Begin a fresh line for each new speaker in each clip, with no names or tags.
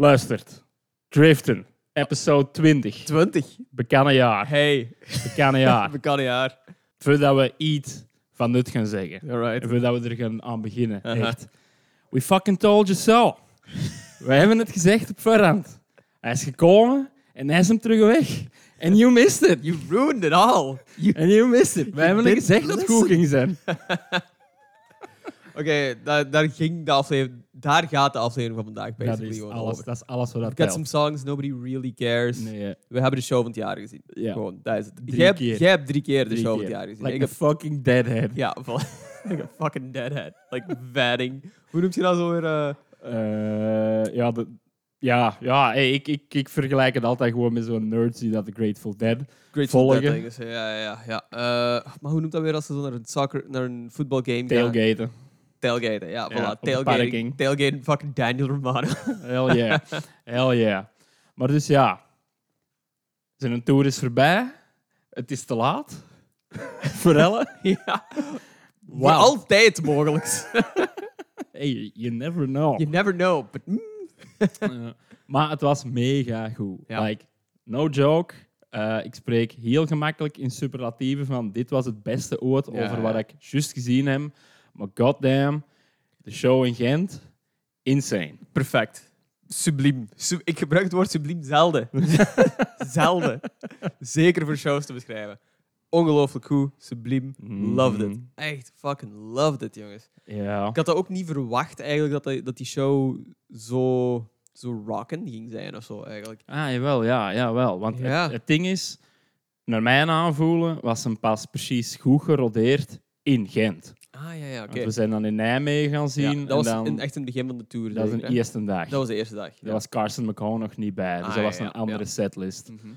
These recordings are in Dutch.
Luistert. Driften. Episode 20.
20.
Bekende jaar.
Hey,
Bekende jaar.
bekende jaar.
Voordat we iets van nut gaan zeggen.
Alright.
En voordat we er gaan aan beginnen. Echt. We fucking told you so. we hebben het gezegd op voorhand. Hij is gekomen en hij is hem terug weg. En you missed it.
You ruined it all. You...
En you missed it. We hebben
didn't
gezegd dat het goed ging zijn.
Oké, daar, daar ging de aflevering... Daar gaat de aflevering van vandaag
Dat
basically
is alles,
over.
dat is alles wat dat
got some songs nobody really cares.
Nee,
We hebben de show van het jaar gezien. Gewoon, dat is het.
Drie
Jij hebt,
keer.
jij hebt drie keer de
Drie
show van
keer.
het jaar gezien.
Like
Ik
a
heb,
fucking deadhead.
ja, van, like a fucking deadhead. Like vadding. Hoe noemt je dat zo weer? eh?
Eh, ja, de, ja, ja hey, ik, ik, ik vergelijk het altijd gewoon met zo'n nerds die dat de Grateful Dead.
Grateful
Volgen.
Dead ja, ja. ja. Eh, maar hoe noemt dat weer als ze zo naar een soccer, naar een voetbalgame gaan?
Tailgaten.
Tailgaten, ja,
Ja,
voilà.
de
Tailgating, tailgating fucking Daniel Romano.
Hell yeah. Hell yeah. Maar dus ja, zijn tour is voorbij. Het is te laat. Voor Elle.
ja. Voor
Wauw.
altijd mogelijk.
Hey, you never know.
you never know. But, mm.
Ja. maar het was mega goed.
Ja.
Like, no joke. Eh, ik spreek heel gemakkelijk in superlatieven van dit was het beste ooit
Ja,
over
ja.
wat ik juist gezien heb. Maar goddamn, de show in Gent, insane.
Perfect. Subliem. Su- ik gebruik het woord subliem zelden. zelden. Zeker voor shows te beschrijven. Ongelooflijk goed. Subliem. Loved it.
Mhm.
Echt fucking loved it, jongens.
Ja.
Ik had dat ook niet verwacht eigenlijk, dat, die- dat die show zo, zo rocken ging zijn of zo eigenlijk.
Ah, jawel, ja, jawel. Want
Ja.
Het, het ding is, naar mijn aanvoelen was hem pas precies goed gerodeerd in Gent.
Ah, ja, ja, oké.
We zijn dan in Nijmegen gaan zien.
Ja, dat was
en dan,
in, echt in het begin van de tour.
dat was
hè?
eerste dag.
Dat was de eerste dag.
Daar was Carson McCone nog niet bij. Dus
Ah,
dat was een andere setlist.
Mhm.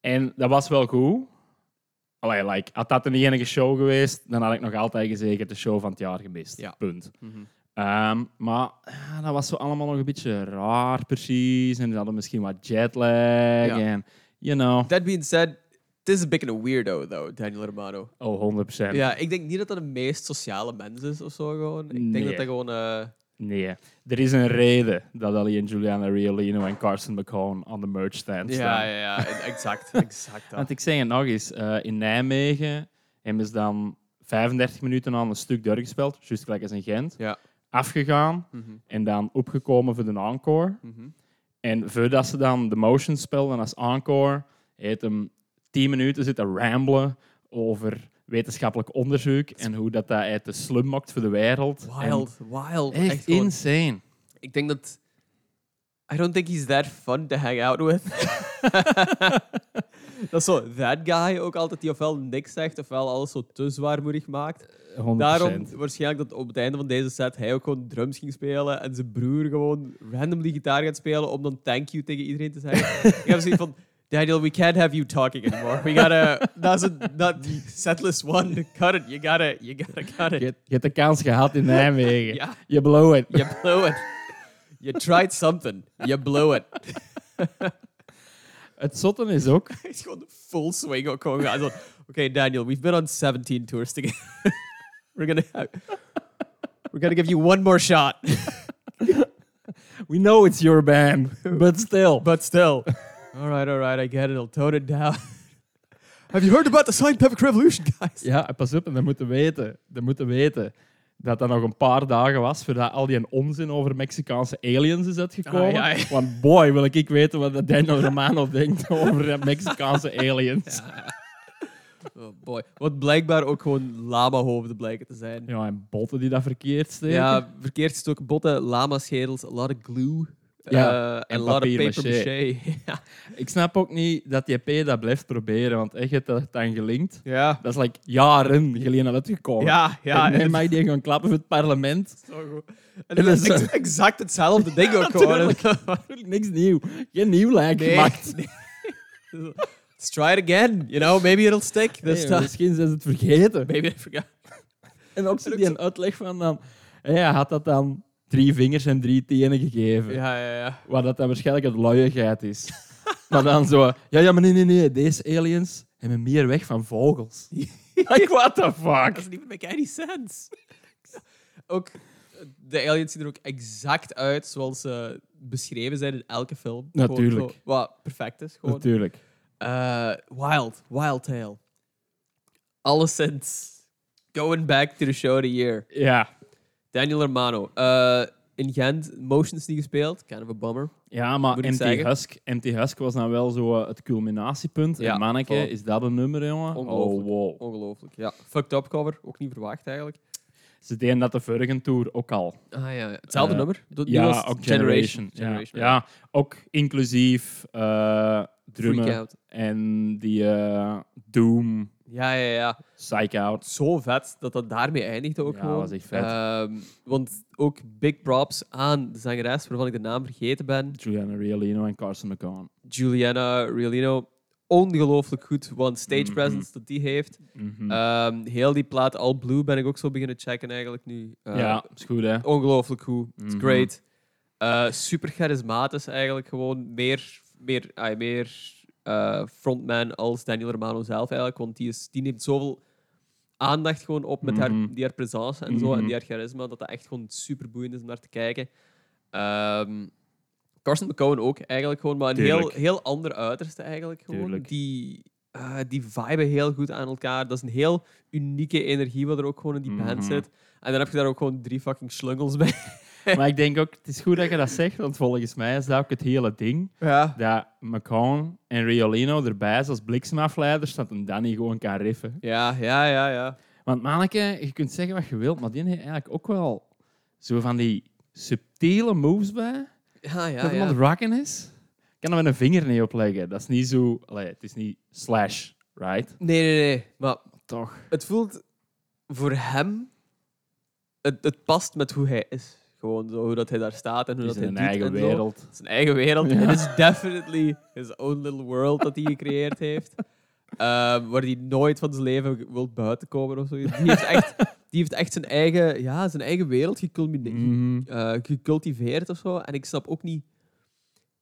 En dat was wel goed. Allee, like, had dat een enige show geweest, dan had ik nog altijd gezegd de show van het jaar gemist. Punt.
Mhm.
Ehm, maar ja, dat was zo allemaal nog een beetje raar precies. En ze hadden misschien wat jetlag. En, you know.
That being said, het is een beetje een weirdo, though, Daniel Romano.
Oh, 100%.
Ja, ik denk niet dat dat de meest sociale mens is of zo gewoon. Ik denk
Nee.
dat hij gewoon... eh,
Nee. Er is een reden dat Ali en Juliana Riolino en Carson McCone aan de merch stand staan.
ja, ja, ja, exact. exact.
Want ik zeg het nog eens, eh, in Nijmegen hebben ze dan 35 minuten aan een stuk doorgespeeld, juist gelijk als in Gent.
Ja.
Afgegaan
Mhm,
en dan opgekomen voor de encore.
mhm.
En voordat ze dan de motion spelden als encore, heeft hem 10 minuten zitten ramblen over wetenschappelijk onderzoek en hoe dat, dat uit de slum maakt voor de wereld.
Wild, wild.
Echt, insane.
Ik denk dat... I don't think he's that fun to hang out with. dat is zo, that guy ook altijd die ofwel niks zegt, ofwel alles zo te zwaarmoedig maakt.
100%.
Daarom waarschijnlijk dat op het einde van deze set hij ook gewoon drums ging spelen en zijn broer gewoon randomly gitaar gaat spelen om dan thank you tegen iedereen te zeggen. ik heb zoiets van, Daniel, we can't have you talking anymore. We gotta, that's a, not setlist one. Cut it. You gotta, you gotta cut it.
hebt- je hebt de kans gehad in Nijmegen.
Ja,
Je blow it.
you blew it. You tried something. You blew it.
Het zotte is ook,
is gewoon full swing ook gewoon gaan. Zo, Oké, Daniel, we've been on 17 tours together. we're gonna have, we're gonna give you one more shot.
we know it's your band, but still.
But still. All right, all right, I get it. I'll tone it down. Have you heard about the scientific revolution, guys?
Ja, pas op, en dan moeten weten, dan moeten weten dat dat nog een paar dagen was voordat al die onzin over Mexicaanse aliens is uitgekomen.
Ah, ja, ja.
Want boy, wil ik weten wat Daniel Romano denkt over Mexicaanse aliens. Ja.
Oh boy. Wat blijkbaar ook gewoon lama-hoofden blijken te zijn.
en botten die dat verkeerd steken.
Ja, verkeerd gestoken botten, lama-schedels, a lot of glue.
Ja,
eh,
en
a lot of paper-maché. ja.
Ik snap ook niet dat JP dat blijft proberen, want echt, je hebt dat dan gelinkt.
Ja.
Dat is like jaren geleden uitgekomen.
Ja, ja.
en
en
dan mag die gaan klappen voor het parlement.
Zo goed. En
En
dat is ex- exact hetzelfde ding ook gewoon.
Niks nieuw. Geen nieuw lijk
Nee.
gemaakt.
Let's try it again. You know, maybe it'll stick this
Nee,
time.
misschien zijn ze het vergeten.
Maybe I forgot.
En ook zo die een uitleg van dan... Ja, had dat dan drie vingers en drie tenen gegeven.
Ja, ja, ja.
Waar dat dan waarschijnlijk het luiigheid is. maar dan zo... Ja, ja, maar nee, nee, nee. Deze aliens hebben meer weg van vogels. like, what the fuck?
Doesn't even make any sense. Ook de aliens zien er ook exact uit zoals ze beschreven zijn in elke film.
Natuurlijk.
Zo, wat perfect is. Gewoon.
Natuurlijk.
Eh, wild, Wild Tale. Alleszins. Going back to the show of the year.
Ja.
Daniel Hermano. Eh, in Gent, Motions niet gespeeld. Kind of a bummer.
Ja, maar MT
zeggen.
Husk, MT Husk was dan wel zo eh, het culminatiepunt.
Ja,
en manneke,
voilà.
is dat een nummer, jongen? Oh,
Ongelooflijk.
wow.
Ongelooflijk. Ja, fucked up cover. Ook niet verwacht eigenlijk.
Ze deden dat de vorige tour ook al.
Ah ja, hetzelfde
Eh,
nummer.
Ja,
was
ook Generation.
Generation,
ja. ja, ook inclusief
Freak
drummen en die Doom,
Ja, ja, ja.
Psych Out.
Zo vet dat dat daarmee eindigde ook
Ja,
gewoon.
was echt vet.
Ehm, want ook big props aan de zangeres, waarvan ik de naam vergeten ben.
Juliana Riolino en Carson McCon.
Juliana Riolino. Ongelooflijk goed one stage
Mhm.
presence dat die heeft.
Mhm.
Ehm, heel die plaat All Blue ben ik ook zo beginnen checken eigenlijk nu. Eh,
ja, is goed, hè?
Ongelooflijk goed. It's
Mhm.
great. Eh, super charismatisch eigenlijk gewoon. Meer, meer, ah, meer eh, frontman als Daniel Romano zelf eigenlijk. Want die, is, die neemt zoveel aandacht gewoon op met haar,
Mhm.
die haar presence en zo. En
Mhm.
die haar charisma. Dat dat echt gewoon super boeiend is om naar te kijken. Ehm Carson McCowan ook eigenlijk gewoon. Maar een heel, heel ander uiterste eigenlijk gewoon. Die, eh, die viben heel goed aan elkaar. Dat is een heel unieke energie wat er ook gewoon in die band
Mhm.
zit. En dan heb je daar ook gewoon drie fucking slungels bij.
maar ik denk ook, het is goed dat je dat zegt, want volgens mij is dat ook het hele ding.
Ja.
Dat McCon en Riolino erbij is als bliksemafleiders, dat een Danny gewoon kan riffen.
Ja, ja, ja, ja.
Want manneke, je kunt zeggen wat je wilt, maar die heeft eigenlijk ook wel zo van die subtiele moves bij.
Ja, ja,
dat iemand
ja.
rocken is. Ik kan er met een vinger niet opleggen. Dat is niet zo... Allee, het is niet slash, right?
Nee, nee, nee. Maar
Toch.
het voelt voor hem... Het, het past met hoe hij is. Gewoon zo, hoe dat hij daar staat en hoe dat hij doet
eigen
en zo.
wereld.
Zijn eigen wereld. Het is definitely his own little world dat hij gecreëerd heeft. Ehm, waar hij nooit van zijn leven wil buiten komen of zo. Die heeft echt, die heeft echt zijn, eigen, ja, zijn eigen wereld geculmine-
Mhm.
eh, gecultiveerd of zo. En ik snap ook niet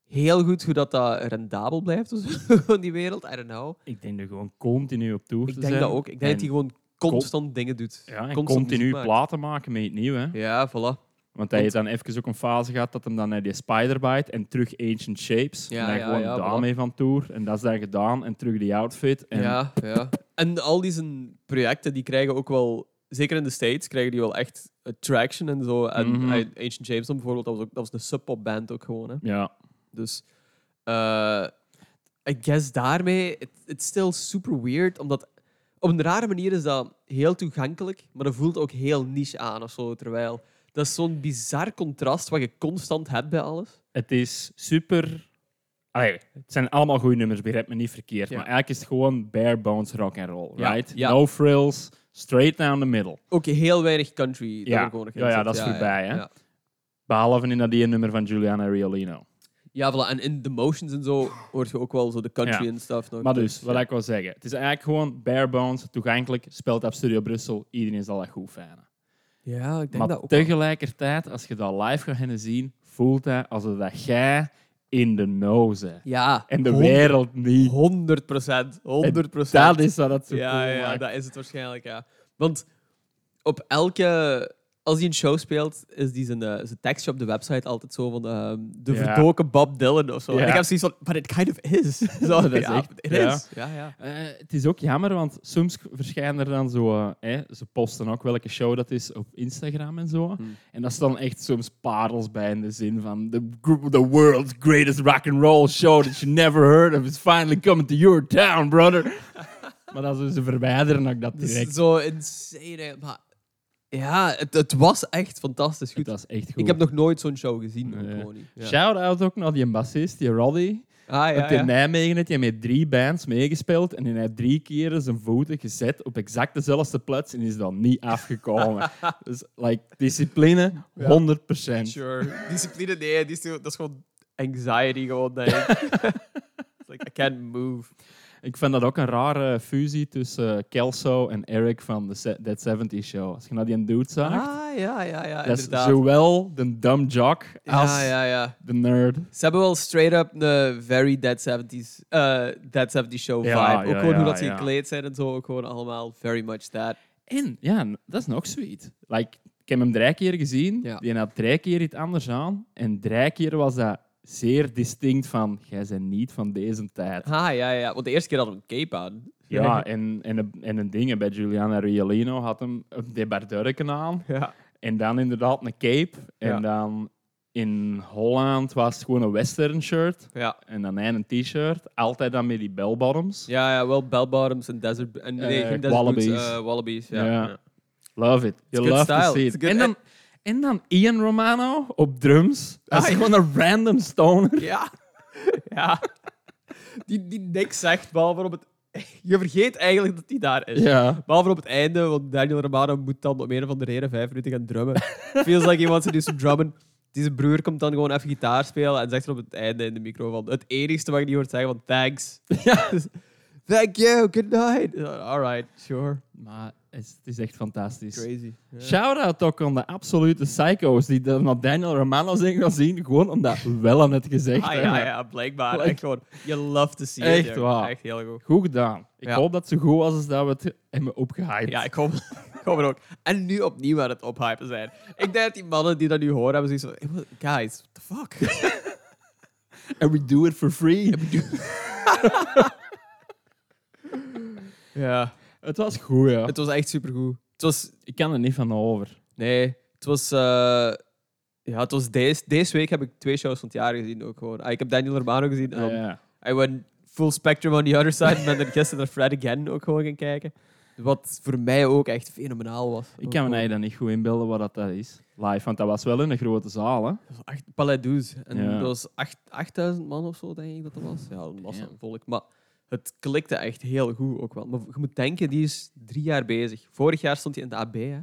heel goed hoe dat, dat rendabel blijft, of zo, van die wereld. I don't know.
Ik denk dat gewoon continu op tour
Ik denk
zijn.
dat ook. Ik denk
En-
dat hij gewoon constant dingen doet.
Ja, en
constant
continu platen maken met het nieuw, hè.
Ja, voilà.
Want hij heeft dan even ook een fase gehad dat hem dan naar die Spider-Bite en terug Ancient Shapes.
Ja,
en dan
ja,
gewoon
ja,
daarmee van tour. En dat is dan gedaan. En terug die outfit. En
Ja, ja. En al die zijn projecten, die krijgen ook wel... Zeker in de States krijgen die wel echt traction en zo. En
Mhm.
eh, Ancient James dan bijvoorbeeld, dat was, ook, dat was een sub-pop band ook gewoon. Hè.
ja.
Dus... eh I guess daarmee... it- It's still super weird, omdat... Op een rare manier is dat heel toegankelijk, maar dat voelt ook heel niche aan of zo. Terwijl... Dat is zo'n bizar contrast wat je constant hebt bij alles.
Het is super... Allee, het zijn allemaal goede nummers, begrijp me niet verkeerd.
Ja.
Maar eigenlijk is het gewoon bare bones rock and roll,
Ja,
right?
ja.
No frills, straight down the middle.
Ook heel weinig country. dat
Ja,
er
ja, ja, dat is voorbij, hè. Behalve in dat die nummer van Juliana Riolino.
Ja, voilà. en in de motions en zo hoort je ook wel zo de country
Ja.
en stuff. Nog.
Maar dus, wat
ja.
ik wil zeggen. Het is eigenlijk gewoon bare bones, toegankelijk, speelt op Studio Brussel. Iedereen zal dat goed vinden.
Ja, ik denk
Maar
dat ook.
tegelijkertijd, als je dat live gaat gaan zien, voelt dat alsof dat jij in de know bent.
Ja.
En de
100
wereld niet.
100 procent. 100 procent.
Dat is wat het zo
Ja,
cool
ja,
maakt.
dat is het waarschijnlijk, ja. Want op elke... Als hij een show speelt, is die zijn, eh, zijn tekstje op de website altijd zo van ehm, de
Ja.
verdoken Bob Dylan of zo.
Ja.
En ik heb zoiets van, but it kind of is. zo,
Dat is
ja,
echt-
it
ja.
is. Ja, ja.
Eh, het is ook jammer, want soms verschijnen er dan zo... eh, hè, ze posten ook welke show dat is op Instagram en zo.
Hmm.
En daar staan echt soms parels bij in de zin van... The, the world's greatest rock and roll show that you never heard of is finally coming to your town, brother. maar dan zullen ze verwijderen ook dat
is
direct.
zo insane. Maar ja, het, het was echt fantastisch goed.
Dat is echt goed.
Ik heb nog nooit zo'n show gezien.
Nee.
gewoon niet. Ja.
Shout-out ook naar die bassist, die Roddy.
Ah, ja,
in
ja.
Nijmegen heeft hij met drie bands meegespeeld en hij heeft drie keer zijn voeten gezet op exact dezelfde plaats en is dan niet afgekomen. dus like, discipline, 100%.
Sure. Discipline, nee, die is, zo- dat is gewoon anxiety gewoon, denk ik. It's like, I can't move.
Ik vind dat ook een rare fusie tussen eh, Kelso en Eric van de Dead 70 Show. Als je naar die dude zag,
Ah, ja, ja, ja,
dat is zowel de dumb jock als
Ja, ja, ja.
de nerd.
Ze hebben wel straight up een very Dead 70s, eh Dead 70s show vibe.
Ja,
ook
ja,
gewoon hoe dat ze gekleed zijn en zo, ook gewoon allemaal very much that.
En ja, dat is nog sweet. Like, ik heb hem drie keer gezien. Die had drie keer iets anders aan. En drie keer was dat zeer distinct van... Jij bent niet van deze tijd.
Ah, ja, ja. Want de eerste keer we een cape aan.
Ja, en, en, een- en een ding. Bij Giuliana Riolino had hem een debardurken aan.
Ja.
En dan inderdaad een cape. En
Ja.
dan in Holland was het gewoon een western shirt.
Ja.
En dan een t-shirt. Altijd dan met die bell bottoms.
Ja, ja, wel bell bottoms en desert... En, nee,
Eh,
geen desert
wallabies.
boots, eh, wallabies, ja.
Love it. You love to
style.
see
It's
it.
good-
En dan, en dan Ian Romano op drums. Dat is
Ah,
gewoon een random stoner.
Ja. ja. Die, die niks zegt, behalve op het... Je vergeet eigenlijk dat hij daar is.
Ja.
Behalve op het einde, want Daniel Romano moet dan om een of andere reden vijf minuten gaan drummen. Feels like he wants to do some drumming. Deze broer komt dan gewoon even gitaar spelen en zegt er op het einde in de micro van het enigste wat je niet hoort zeggen van thanks.
ja.
Thank you, good night. Alright, sure.
Maar is, het is echt fantastisch.
Crazy.
Shout-out ook aan de absolute psycho's die naar Daniel Romano zijn gaan zien, gewoon omdat wel aan het gezegd
Ah, ja, ja, blijkbaar.
Like-
echt gewoon, you love to see
Echt
it. jongen.
waar.
Echt heel goed.
Goed gedaan. Ik
Ja.
hoop dat het zo goed was als dat we het hebben opgehyped.
Ja, ik hoop, ik hoop het ook. En nu opnieuw aan het ophypen zijn. Ik denk dat die mannen die dat nu horen hebben zoiets van, "Hey, guys, what the fuck?
And we do it for free.
ja,
Het was goed, ja.
het was echt supergoed. Het was,
Ik kan er niet van over.
nee, het was, eh, ja, het was deze, deze week heb ik twee shows van het jaar gezien ook gewoon. Ah, ik heb Daniel Romano gezien en dan
ja.
I went full spectrum on the other side en ben er gisteren naar Fred Again ook gewoon gaan kijken. Wat voor mij ook echt fenomenaal was.
Ik kan me eigenlijk niet goed inbeelden wat dat, dat is. Live, want dat was wel in een grote zaal, hè?
Dat was echt Palais 12. En
Ja.
dat was acht- 8000 man of zo, denk ik dat dat was. Ja, dat was
Ja.
een volk. Maar het klikte echt heel goed ook wel. Maar je moet denken, die is drie jaar bezig. Vorig jaar stond hij in de AB, hè.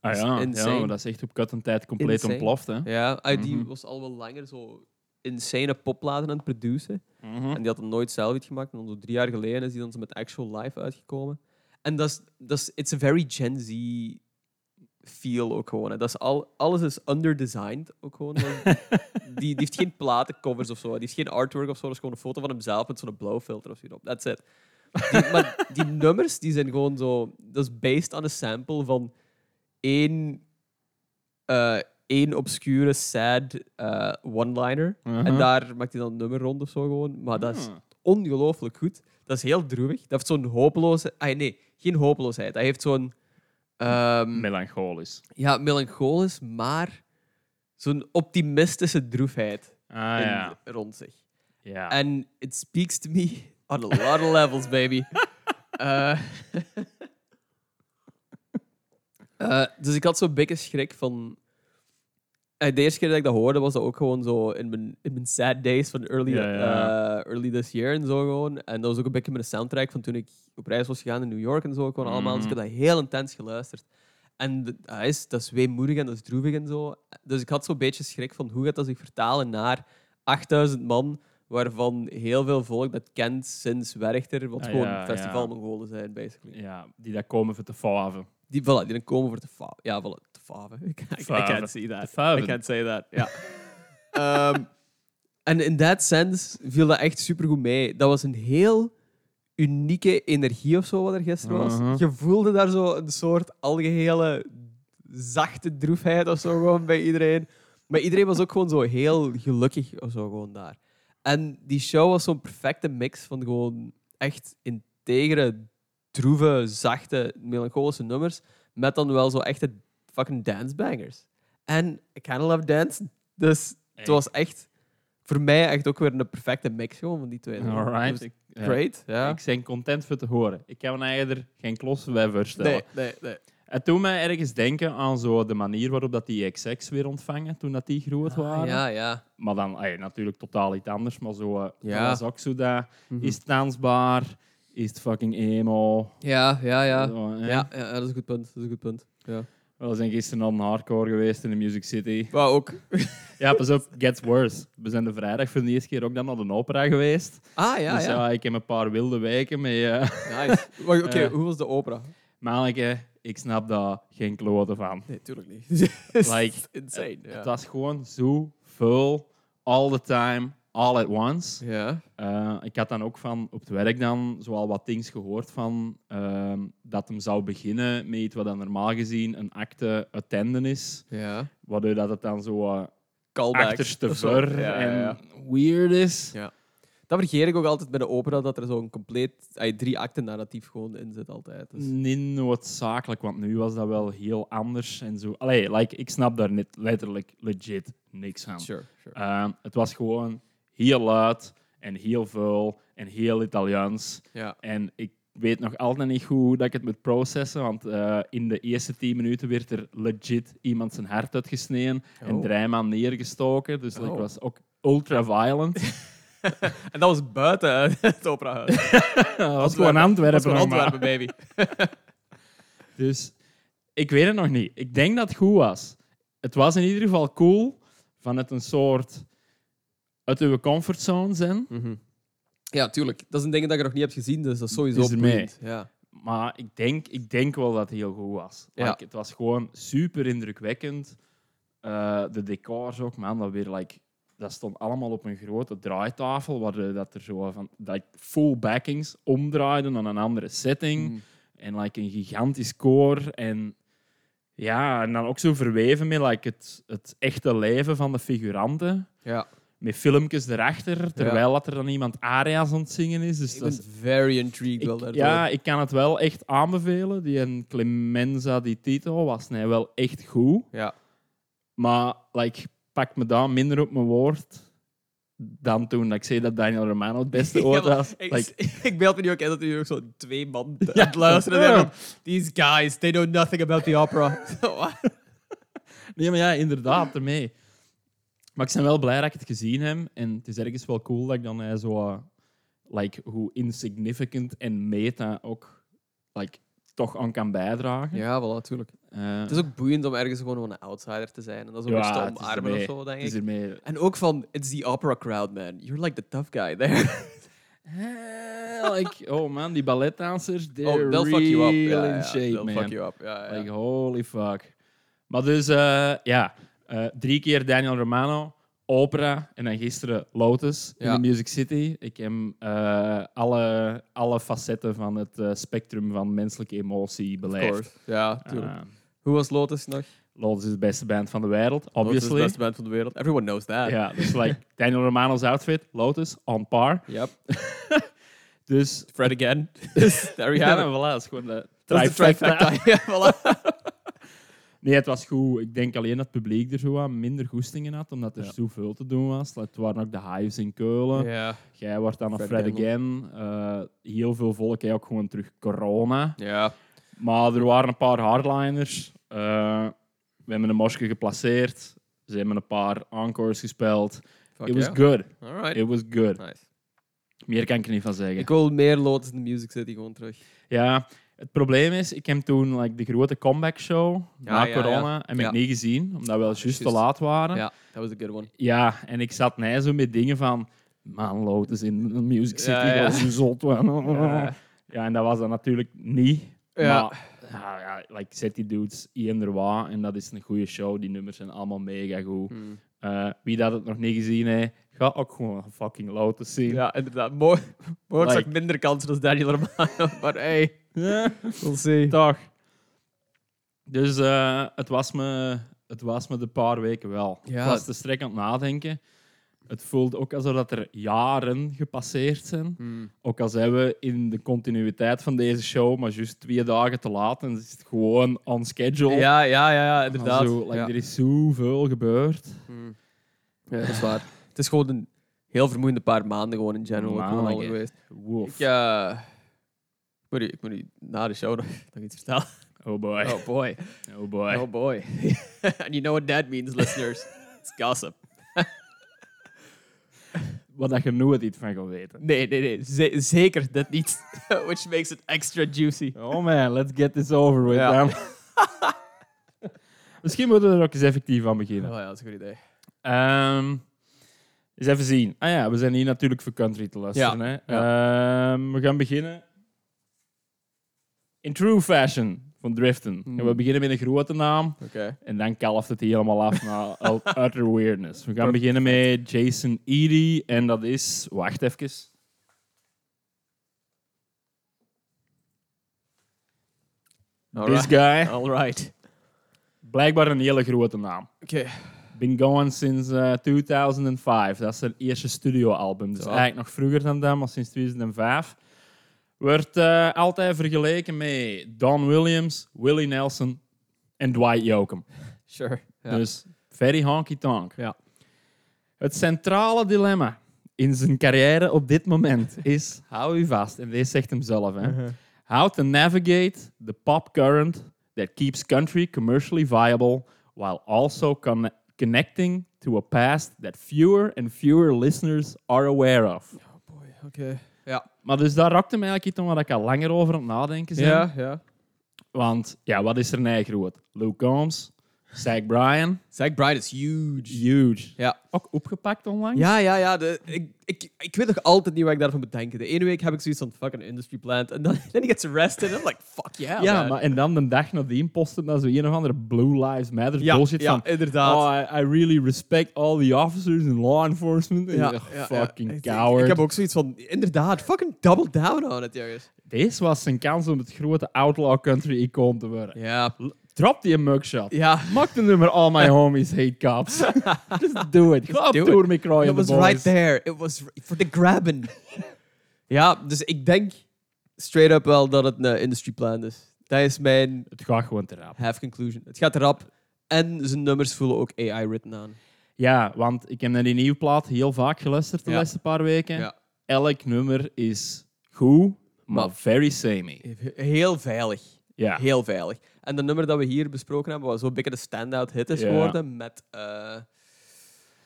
Ah ja, ja maar dat is echt op cut een tijd compleet
Insane.
ontploft, hè?
Ja, ah, die
Mhm.
was al wel langer zo insane popplaten aan het produceren.
Mhm.
En die had het nooit zelf iets gemaakt. En dan zo drie jaar geleden is die dan zo met Actual Live uitgekomen. En dat is, dat is, it's a very Gen Z feel ook gewoon. Hè. Dat is al, alles is underdesigned ook gewoon. die, die heeft geen platencovers of zo. Die heeft geen artwork of zo. Dat is gewoon een foto van hemzelf met zo'n blauw filter of zo. That's it. Die, maar die nummers die zijn gewoon zo. Dat is based on een sample van één, eh, één obscure, sad eh, one-liner. En
Mhm.
daar maakt hij dan een nummer rond of zo gewoon. Maar dat is
Ah.
ongelooflijk goed. Dat is heel droevig. Dat heeft zo'n hopeloze... Ah, nee, geen hopeloosheid. Dat heeft zo'n... ehm,
Melancholisch.
ja, melancholisch, maar zo'n optimistische droefheid
Ah
in-
ja.
rond zich.
ja.
En it speaks to me on a lot of levels, baby. Eh, eh, dus ik had zo'n beetje schrik van... Eh, de eerste keer dat ik dat hoorde, was dat ook gewoon zo in mijn, in mijn sad days van early,
Ja, ja.
eh, early this year en zo gewoon. En dat was ook een beetje mijn soundtrack van toen ik op reis was gegaan in New York en zo gewoon allemaal. Dus ik heb dat heel intens geluisterd. En dat is, dat is weemoedig en dat is droevig en zo. Dus ik had zo'n beetje schrik van hoe gaat dat zich vertalen naar 8000 man, waarvan heel veel volk dat kent sinds Werchter, wat
Ah,
gewoon
ja,
festivalmongolen zijn, basically.
ja, die daar komen voor te faven.
Die, voilà, die dan komen voor te faven. Ja, voilà, te faven. I, I, I
Faven.
can't see that. I can't say that, ja. Ehm, en in that sense viel dat echt supergoed mee. Dat was een heel unieke energie of zo wat er gisteren was.
Mhm.
Je voelde daar zo een soort algehele zachte droefheid of zo gewoon bij iedereen. Maar iedereen was ook gewoon zo heel gelukkig of zo gewoon daar. En die show was zo'n perfecte mix van gewoon echt integere, droeve, zachte, melancholische nummers. Met dan wel zo echte fucking dancebangers. En ik kind of love dancing. Dus het was echt voor mij echt ook weer een perfecte mix gewoon van die twee.
Alright.
Dus
ja.
great, ja.
Ik ben content voor te horen. Ik kan me eigenlijk er geen klos bij voorstellen.
Nee, nee, nee.
Het doet mij ergens denken aan zo de manier waarop dat die XX weer ontvangen toen dat die groot waren.
Ah, ja, ja.
Maar dan ey, natuurlijk totaal iets anders. Maar zo, eh,
Ja.
dat was ook zo dat...
Mhm.
Is het dansbaar? Is het fucking emo?
Ja, ja, ja.
Zo.
Ja, ja, dat is een goed punt. Dat is een goed punt. Ja.
We zijn gisteren al een hardcore geweest in de Music City.
Maar ook...
Ja, pas op, gets worse. We zijn de vrijdag voor de eerste keer ook dan naar de opera geweest.
Ah, ja,
dus ja,
ja.
ik heb een paar wilde weken met... eh
Nice. Oké,
Ja.
hoe was de opera?
Manneke, ik snap daar geen kloten van.
Nee, tuurlijk niet.
Like,
insane. Ja.
Het was gewoon zo full, all the time. All at Once.
Ja.
Eh, ik had dan ook van op het werk dan zoal wat dingen gehoord van ehm, dat hem zou beginnen met iets wat dan normaal gezien een acte attenden is.
Ja.
Waardoor dat het dan zo uh,
Callback.
achterste ver
Ja,
en weird is.
Ja. Dat vergeet ik ook altijd bij de opera, dat er zo'n compleet ay, drie acten narratief gewoon in zit altijd. Dus.
Niet noodzakelijk, want nu was dat wel heel anders en zo. Allee, like, ik snap daar net letterlijk legit niks van.
Sure, sure.
Ehm, het was gewoon heel luid en heel vuil en heel Italiaans.
Ja.
En ik weet nog altijd niet goed hoe dat ik het moet processen, want eh, in de eerste tien minuten werd er legit iemand zijn hart uitgesneden en
Oh.
drie man neergestoken. Dus like,
Oh.
was ook ultra violent.
En dat was buiten het operahuis.
dat was gewoon Antwerpen.
Dat was. Antwerpen, baby.
Dus ik weet het nog niet. Ik denk dat het goed was. Het was in ieder geval cool van het een soort uit uw comfortzone zijn.
Ja, tuurlijk. Dat is een ding dat je nog niet hebt gezien, dus dat is sowieso
Is mee.
Ja.
Maar ik denk, ik denk wel dat het heel goed was.
Ja.
Like, het was gewoon super indrukwekkend. Eh, de decors ook, man. Dat, weer, like, dat stond allemaal op een grote draaitafel, waar de- dat er zo van like, full backings omdraaiden naar een andere setting.
Mm.
En like, een gigantisch koor. En ja, en dan ook zo verweven met like, het, het echte leven van de figuranten.
Ja.
Met filmpjes erachter, terwijl dat er dan iemand aria's aan het zingen is. Dus
Ik
dat
very intrigued wel
ik,
daardoor.
ja, ik kan het wel echt aanbevelen. Die en Clemenza di Tito was nee, wel echt goed.
ja.
Maar like, pak me daar minder op mijn woord dan toen dat ik zei dat Daniel Romano het beste ooit was.
Ik,
Like,
ik beeld me nu ook in dat er ook zo twee man
Ja.
aan het luisteren zijn. van, These guys, they know nothing about the opera.
Nee, maar ja, inderdaad, ermee. Maar ik ben wel blij dat ik het gezien heb. En het is ergens wel cool dat ik dan eh, zo... eh, like, hoe insignificant en meta ook like, toch aan kan bijdragen.
ja, wel, natuurlijk.
Eh,
Het is ook boeiend om ergens gewoon een outsider te zijn. En dat is ook
Ja,
een omarmen of zo, denk ik.
ermee
En ook van, it's the opera crowd, man. You're like the tough guy there.
Like, oh man, die balletdansers, they're
oh, they'll fuck you up. Ja,
shape,
they'll
man.
fuck you up. Ja.
Like, holy fuck. Maar dus, eh, ja, eh, drie keer Daniel Romano, opera en dan gisteren Lotus
Ja.
in de Music City. Ik heb eh, alle, alle facetten van het eh, spectrum van menselijke emotie
Of
beleefd.
course. Ja, tuurlijk.
Eh,
Hoe was Lotus nog?
Lotus is de beste band van de wereld,
Lotus is
obviously.
de beste band van de wereld. Everyone knows that.
Ja, dus like Daniel Romano's outfit, Lotus, on par.
Yep.
Dus
Fred again. There
ja,
have it.
voilà, dat is gewoon de trifecta.
Ja, voilà.
Nee, het was goed. Ik denk alleen dat het publiek er zo wat minder goestingen had, omdat er
Ja.
zoveel te doen was. Het waren ook de Hives in Keulen.
Ja.
Jij wordt dan op
Fred.
Again. Eh, heel veel volk, ook gewoon terug corona.
Ja.
Maar er waren een paar hardliners. Eh, we hebben een mosje geplaceerd. Ze hebben een paar encores gespeeld.
Fuck
It was
yeah.
good.
Alright.
It was good.
Nice.
Meer kan ik er niet van zeggen.
Ik wil meer Lotus in de Music City gewoon terug.
Ja, het probleem is, ik heb toen like, de grote comeback show
Ja,
na
ja, ja.
corona
Ja.
ik niet gezien, omdat we wel juist te laat waren.
Ja, that was a good one.
Ja, en ik zat nee zo met dingen van, man, Lotus in de Music City,
Ja,
dat is een zot.
Ja.
En dat was dan natuurlijk niet.
Ja.
Maar ja, ja, like, zet die dudes Ian en dat is een goede show. Die nummers zijn allemaal mega goed.
Hmm.
Eh, wie dat het nog niet gezien heeft, ga ook gewoon fucking Lotus zien.
Ja, inderdaad. Mooi. Mooi
Like-
minder kansen dan Daniel Romano. Maar hey,
Ja.
we'll see.
Toch. Dus eh, het, was me, het was me de paar weken wel.
Ja.
Ik was te strek aan het nadenken. Het voelde ook alsof dat er jaren gepasseerd zijn.
Hmm.
Ook al zijn we in de continuïteit van deze show, maar juist twee dagen te laat en is het gewoon on schedule.
Ja, ja, ja, ja, inderdaad.
Zo, like,
ja.
Er is zoveel gebeurd.
Hmm. ja, dat is waar. Het is gewoon een heel vermoeiende paar maanden gewoon in general. al
Maanden.
geweest. Ik, eh, ik, moet u, ik moet u na de show nog, nog iets vertellen.
Oh boy.
Oh boy.
Oh boy.
Oh boy. And you know what that means, listeners. It's gossip.
Wat dat je nooit iets van gaat weten.
Nee, nee, nee. Ze- zeker dit niet. Which makes it extra juicy.
Oh man, let's get this over with.
Ja.
Misschien moeten we er ook eens effectief aan beginnen.
Oh ja, dat is een goed idee.
Ehm eens even zien. Ah ja, we zijn hier natuurlijk voor country te luisteren.
Ja,
Hè? Ehm, we gaan beginnen. In true fashion van Driften. En we beginnen met een grote naam en dan kalft het helemaal af naar ut- utter weirdness. We gaan beginnen met Jason Eady en dat is... Wacht even. This guy.
Alright.
Blijkbaar een hele grote naam.
Oké.
Been going since eh, 2005. Dat is zijn eerste studioalbum. Dus
Zo.
eigenlijk nog vroeger dan dat, maar sinds 2005. Wordt eh, altijd vergeleken met Don Williams, Willie Nelson en Dwight Yoakam.
Sure. Ja.
Dus very honky tonk.
Ja.
Het centrale dilemma in zijn carrière op dit moment is, hou u vast, en deze zegt hem zelf, hè,
Uh-huh.
how to navigate the pop current that keeps country commercially viable while also conne- connecting to a past that fewer and fewer listeners are aware of.
Oh boy. Oké. Ja.
Maar dus daar raakte mij eigenlijk iets om waar ik al langer over aan het nadenken ben.
Ja, ja.
Want ja, wat is er nou groot? Luke Combs, Zach Bryan,
Zach Bryan is huge.
huge.
Ja.
Ook opgepakt onlangs.
Ja, ja, ja. De, ik, ik, ik weet nog altijd niet wat ik daarvan moet denken. De ene week heb ik zoiets van fucking industry plant. En dan then he gets arrested. I'm like, fuck yeah,
Ja,
man.
maar en dan de dag nadien posten dan zo een of andere Blue Lives Matter
ja,
bullshit
ja,
van
inderdaad.
Oh, I, I really respect all the officers in law enforcement. En
ja,
fucking.
Ik-
coward.
Ik heb ook zoiets van, inderdaad, fucking double down on it, jongens.
Deze was zijn kans om het grote outlaw country icoon te worden.
Ja.
Drop die een mugshot.
Ja.
Maak de nummer All My Homies Hate Cops. Just do it. Ga op
do it.
met
It
the
was
Boys.
right there. It was for the grabbing. ja, dus ik denk straight up wel dat het een industry plan is. Dat is mijn
Het gaat gewoon te rap.
half conclusion. Het gaat erop. En zijn nummers voelen ook AI-written aan.
Ja, want ik heb naar die nieuwe plaat heel vaak geluisterd de
Ja.
laatste paar weken.
Ja.
Elk nummer is goed, maar
Maar-
very samey.
Heel veilig.
Ja.
Heel veilig. En de nummer dat we hier besproken hebben, was zo'n beetje de standout hit is
Ja.
geworden met... eh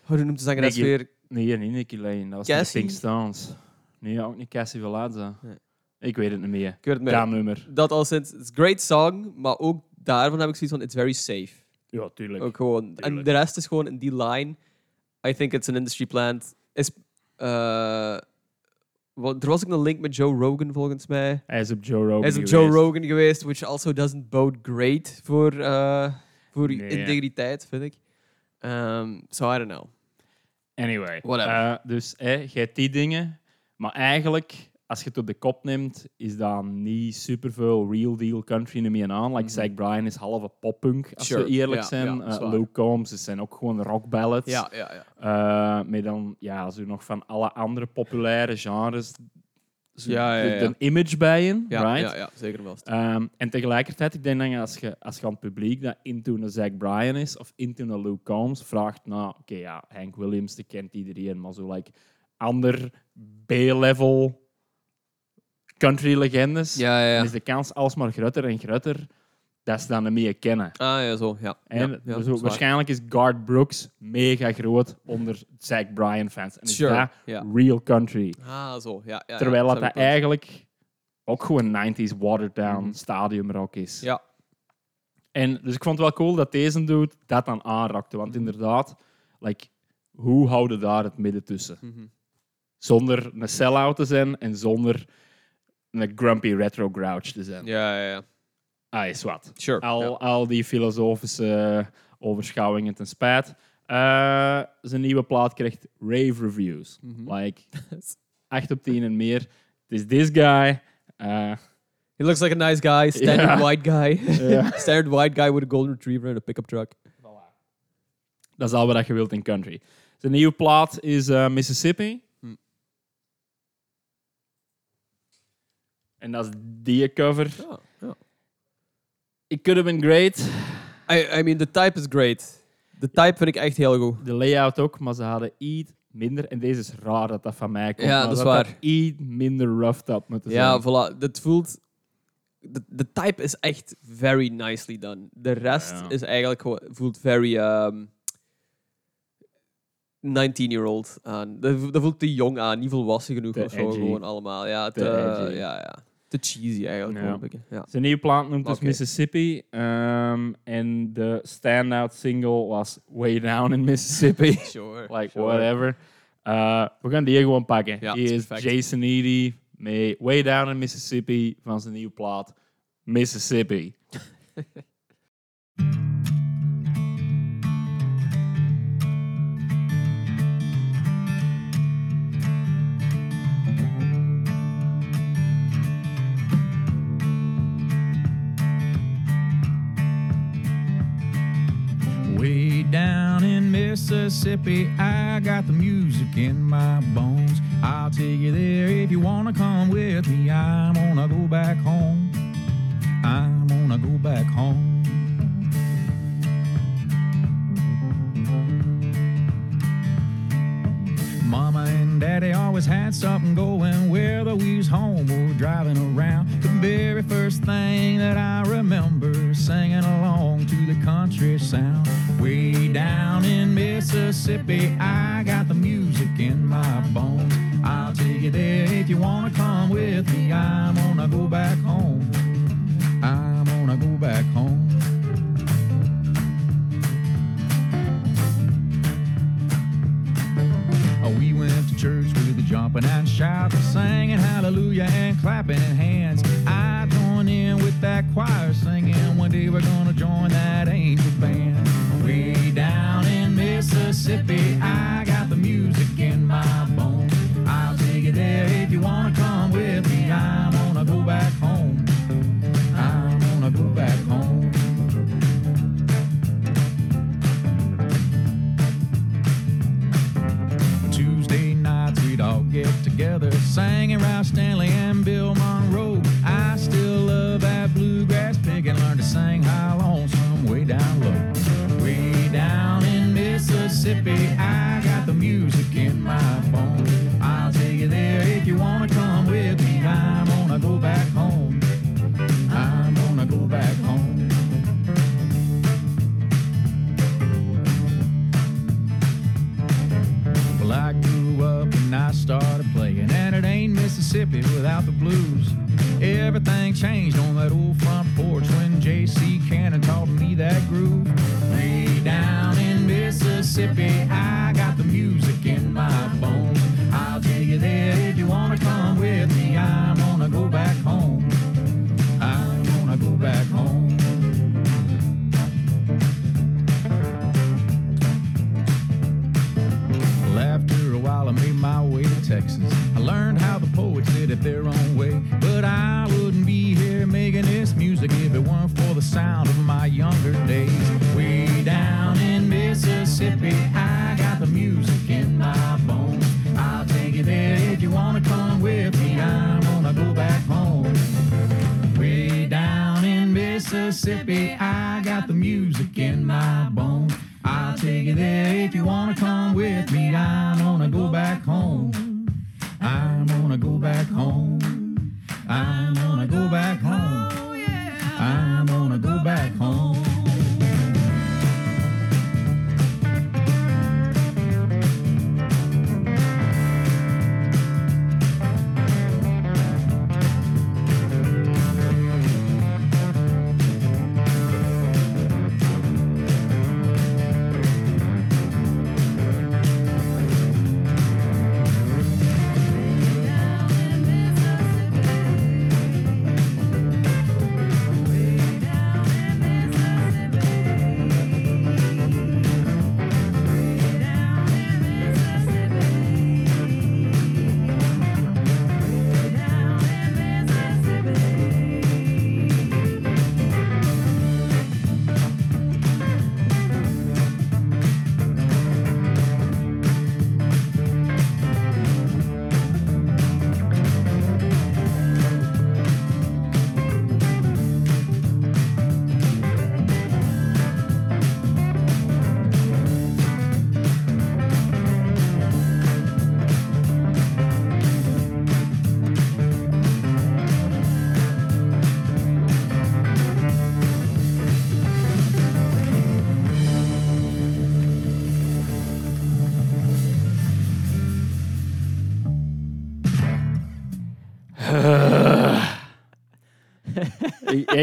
hoe noemt de zangeres
Nicky-
weer?
Nee, niet Nicky Lane. Dat was de
Cassie?
Pink Stones. Nee, ook niet Cassie Velazza.
Nee.
Ik weet het niet meer.
Ik weet het meer.
Dat nummer.
Dat al sinds... Het is een great song, maar ook daarvan heb ik zoiets van... It's very safe.
Ja, tuurlijk.
Ook gewoon. En
Tuurlijk.
de rest is gewoon in die line. I think it's an industry plant. Is, eh, wat- er was ook een link met Joe Rogan volgens mij.
Hij is op Joe Rogan
Hij is op
geweest.
Joe Rogan geweest, which also doesn't bode great voor, eh, voor
Nee.
integriteit, vind ik. Um, so I don't know.
Anyway.
Whatever.
Eh, dus je hebt die dingen. Maar eigenlijk, als je het op de kop neemt, is dat niet superveel real deal country meer aan. Like
Mhm.
Zach Bryan is halve poppunk, als
Sure.
we eerlijk
Ja,
zijn.
ja,
Eh, Combs, ze zijn ook gewoon rock ballads.
Ja, ja, ja.
Eh, met dan ja, zo nog van alle andere populaire genres. Zo
Ja, ja,
de-
ja.
Een image bij in,
Ja,
right?
ja, ja, zeker wel.
Ehm, en tegelijkertijd, ik denk dat als je, als je aan het publiek dat into een Zach Bryan is of into een Luke Combs vraagt, nou, oké, ja, Hank Williams, die kent iedereen, maar zo like ander B-level country legendes,
Ja, ja,
dan is de kans alsmaar groter en groter dat ze dan meer kennen.
Ah, ja, zo. Ja.
En
ja,
waarschijnlijk is Garth Brooks mega groot onder Zach Bryan fans. En is
Sure,
dat
ja.
real country.
Ah, zo. Ja, ja,
Terwijl dat, eigenlijk ook gewoon 90s watered down
Mhm.
stadiumrock is.
Ja.
En dus ik vond het wel cool dat deze dude dat dan aanrakte. Want inderdaad, like, hoe houden daar het midden tussen?
Mhm.
Zonder een sell-out te zijn en zonder een grumpy retro grouch te zijn.
Ja, ja, ja.
Ah, is wat.
Sure.
Al,
ja.
al die filosofische overschouwingen ten spijt. Eh, zijn nieuwe plaat krijgt rave reviews.
Mhm.
Like, 8 op 10 en meer. Het is this guy. Eh,
He looks like a nice guy, standard white guy. Standard white guy with a golden retriever and a pickup truck.
dat is al wat je wilt in country. Zijn nieuwe plaat is eh, Mississippi. En dat is die cover.
Ja, ja.
It could have been great.
I, I mean, the type is great. De type vind ik echt heel goed.
De layout ook, maar ze hadden iets minder. En deze is raar dat dat van mij komt.
Ja, dat is waar.
iets minder roughed up moeten zijn.
Ja, voilà. Dat voelt... De, de type is echt very nicely done. De rest
Ja.
is eigenlijk gewoon... Voelt very... Um, 19-year-old aan. Dat, vo- dat voelt te jong aan, niet volwassen genoeg
Te
of zo.
edgy.
Gewoon allemaal. Ja, te, ja, ja. Te cheesy eigenlijk.
Ja.
een. Ja.
Zijn nieuwe plaat noemt dus. Mississippi. ehm, en de standout single was Way Down in Mississippi.
Sure.
like,
sure.
whatever. Uh, we gaan die gewoon pakken.
Ja, is
is
perfect.
Jason Eady met Way Down in Mississippi van zijn nieuwe plaat. Mississippi.
Mississippi, I got the music in my bones. I'll take you there if you wanna come with me. I'm gonna go back home. I'm gonna go back home. Mama and Daddy always had something going. Whether we was home or driving around, the very first thing that I remember singing along to the country sound. Way down in Mississippi, I got the music in my bones. I'll take you there if you wanna come with me. I'm gonna go back home. I'm gonna go back home. Oh, we went to church with the jumping and shouting, singing hallelujah and clapping hands. I joined in with that choir singing. One day we're gonna join that angel band. Mississippi, I got the music in my bones. I'll take you there if you wanna come with me. I'm gonna go back home. I'm gonna go back home. Tuesday nights we'd all get together, singing Stanley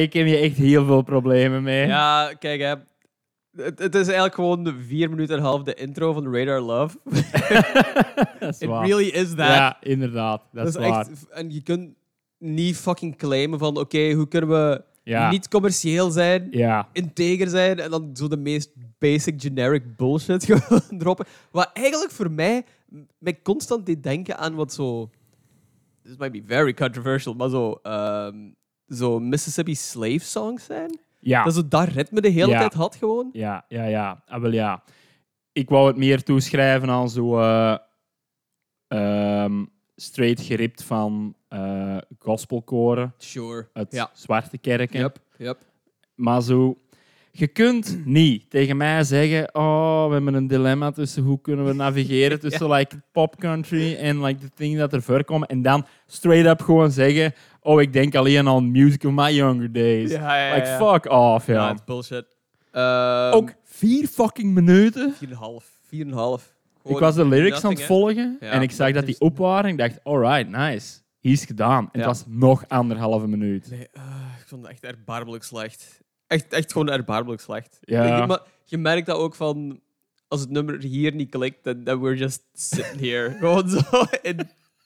ik, heb hier echt heel veel problemen mee.
Ja, kijk hè. Het, het is eigenlijk gewoon de vier minuten en een half de intro van Radar Love.
dat is
It
waar.
really is that.
Ja, inderdaad. Dat, is waar.
echt, en je kunt niet fucking claimen van, oké, hoe kunnen we
Ja.
niet commercieel zijn,
Ja.
integer zijn en dan zo de meest basic generic bullshit gewoon droppen. Wat eigenlijk voor mij mij constant deed denken aan wat zo. This might be very controversial, maar zo, ehm, zo Mississippi slave songs zijn.
Ja.
Dat zo dat ritme de hele
Ja.
tijd had gewoon.
Ja, ja, ja. Ah, wel ja. Ik wou het meer toeschrijven aan zo eh, ehm, straight geript van eh gospelkoren
Sure.
uit
Ja.
zwarte kerken.
Yep, yep.
Maar zo, je kunt niet tegen mij zeggen: Oh, we hebben een dilemma tussen hoe kunnen we navigeren tussen like pop country en like de dingen dat er voorkomen. En dan straight up gewoon zeggen: Oh, ik denk alleen aan music of my younger days.
Ja, ja,
like
ja.
fuck off, ja.
Ja, het is bullshit. Ehm,
Ook vier fucking minuten.
4,5. 4,5.
Ik was de lyrics aan het volgen
Ja,
en ik zag dat die op waren. Ik dacht, alright, nice. Hier is gedaan. En
Ja.
het was nog anderhalve minuut.
Nee, eh, ik vond het echt erbarmelijk slecht. Echt, echt gewoon erbarmelijk slecht.
Ja.
Ik- maar je merkt dat ook van... Als het nummer hier niet klikt, dan we're just sitting here. gewoon zo in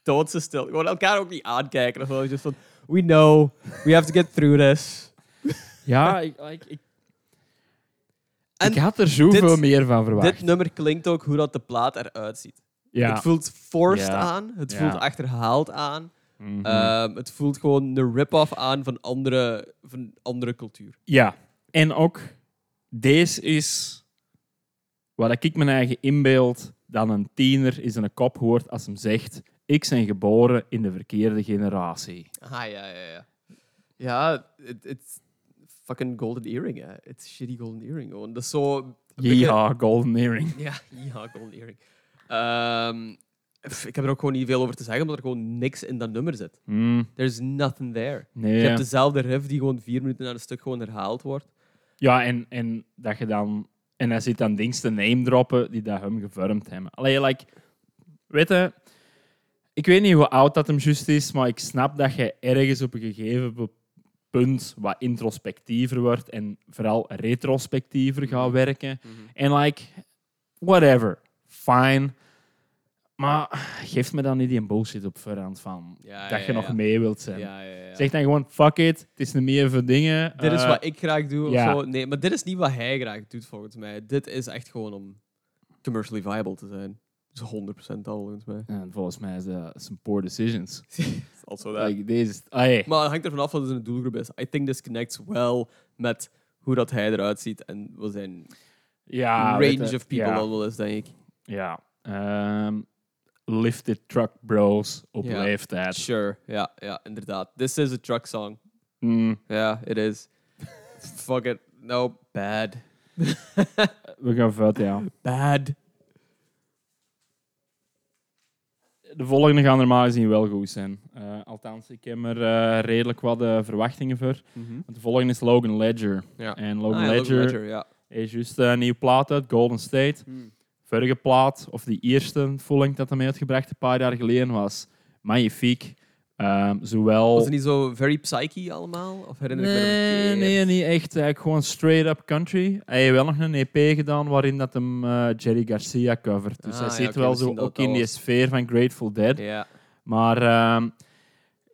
doodse stil. Gewoon elkaar ook niet aankijken. Of wel. Just van, we know. We have to get through this.
Ja, ik, ik, ik,
En
ik had er zoveel
dit-
meer van verwacht.
Dit nummer klinkt ook hoe dat de plaat eruit ziet.
ja.
Het voelt forced
Ja.
aan. Het
Ja.
voelt achterhaald aan.
Mhm.
Ehm, het voelt gewoon de rip-off aan van andere, van andere cultuur.
ja. En ook, deze is wat ik mijn eigen inbeeld dan een tiener is in een kop hoort als hem zegt ik ben geboren in de verkeerde generatie.
Ah, ja, ja, ja. Ja, het is fucking golden earring, hè. Het is shitty golden earring, gewoon. Dat is zo...
Ja, golden earring.
Ja, ja, golden earring. Ehm, ik heb er ook gewoon niet veel over te zeggen, omdat er gewoon niks in dat nummer zit.
Mm,
There's nothing there.
nee.
Je hebt dezelfde riff die gewoon vier minuten na een stuk gewoon herhaald wordt.
Ja, en, en dat je dan... En hij zit dan dingen te name droppen die dat hem gevormd hebben. Allee, like... Weet je... Ik weet niet hoe oud dat hem juist is, maar ik snap dat je ergens op een gegeven punt wat introspectiever wordt en vooral retrospectiever gaat werken. En like... Whatever. Fine. Maar geef me dan niet die bullshit op voorhand van
Ja,
dat
ja,
je nog
ja.
mee wilt zijn. Zeg dan gewoon, fuck it, het is niet meer voor dingen.
dit is
Eh,
wat ik graag doe. Of zo. Nee, maar dit is niet wat hij graag doet, volgens mij. Dit is echt gewoon om commercially viable te zijn. Is 100% al, volgens mij.
En volgens mij is dat some poor decisions.
Also that.
Like, deze. Ah, hey.
Maar het hangt ervan af wat zijn doelgroep is. I think this connects well met hoe dat hij eruit ziet en wat zijn
ja,
range of people
ja,
wel is, denk ik.
Ja. Ehm, lifted truck bros op leeftijd.
Sure, ja, ja, inderdaad. This is a truck song.
Mm,
Ja, it is. Fuck it. No, bad.
we gaan vet, ja.
Bad.
De volgende gaan normaal gezien wel goed zijn. Eh, althans, ik heb er eh, redelijk wat eh, verwachtingen voor. Want de volgende is Logan Ledger.
Ja.
En Logan
Ah, ja,
Ledger,
Ledger, ja.
is juist een nieuwe plaat uit, Golden State.
Hmm.
Vorige plaat, of die eerste full dat hij mee had gebracht een paar jaar geleden, was magnifiek. Ehm, zowel...
Was het niet zo very psyche allemaal? Of herinner ik me
Nee,
verkeerd?
nee, niet echt. Eigenlijk gewoon straight up country. Hij heeft wel nog een EP gedaan waarin dat hem eh, Jerry Garcia covert. Dus
Ah,
hij
ja,
zit wel zo ook in die
was.
sfeer van Grateful Dead. Maar ehm,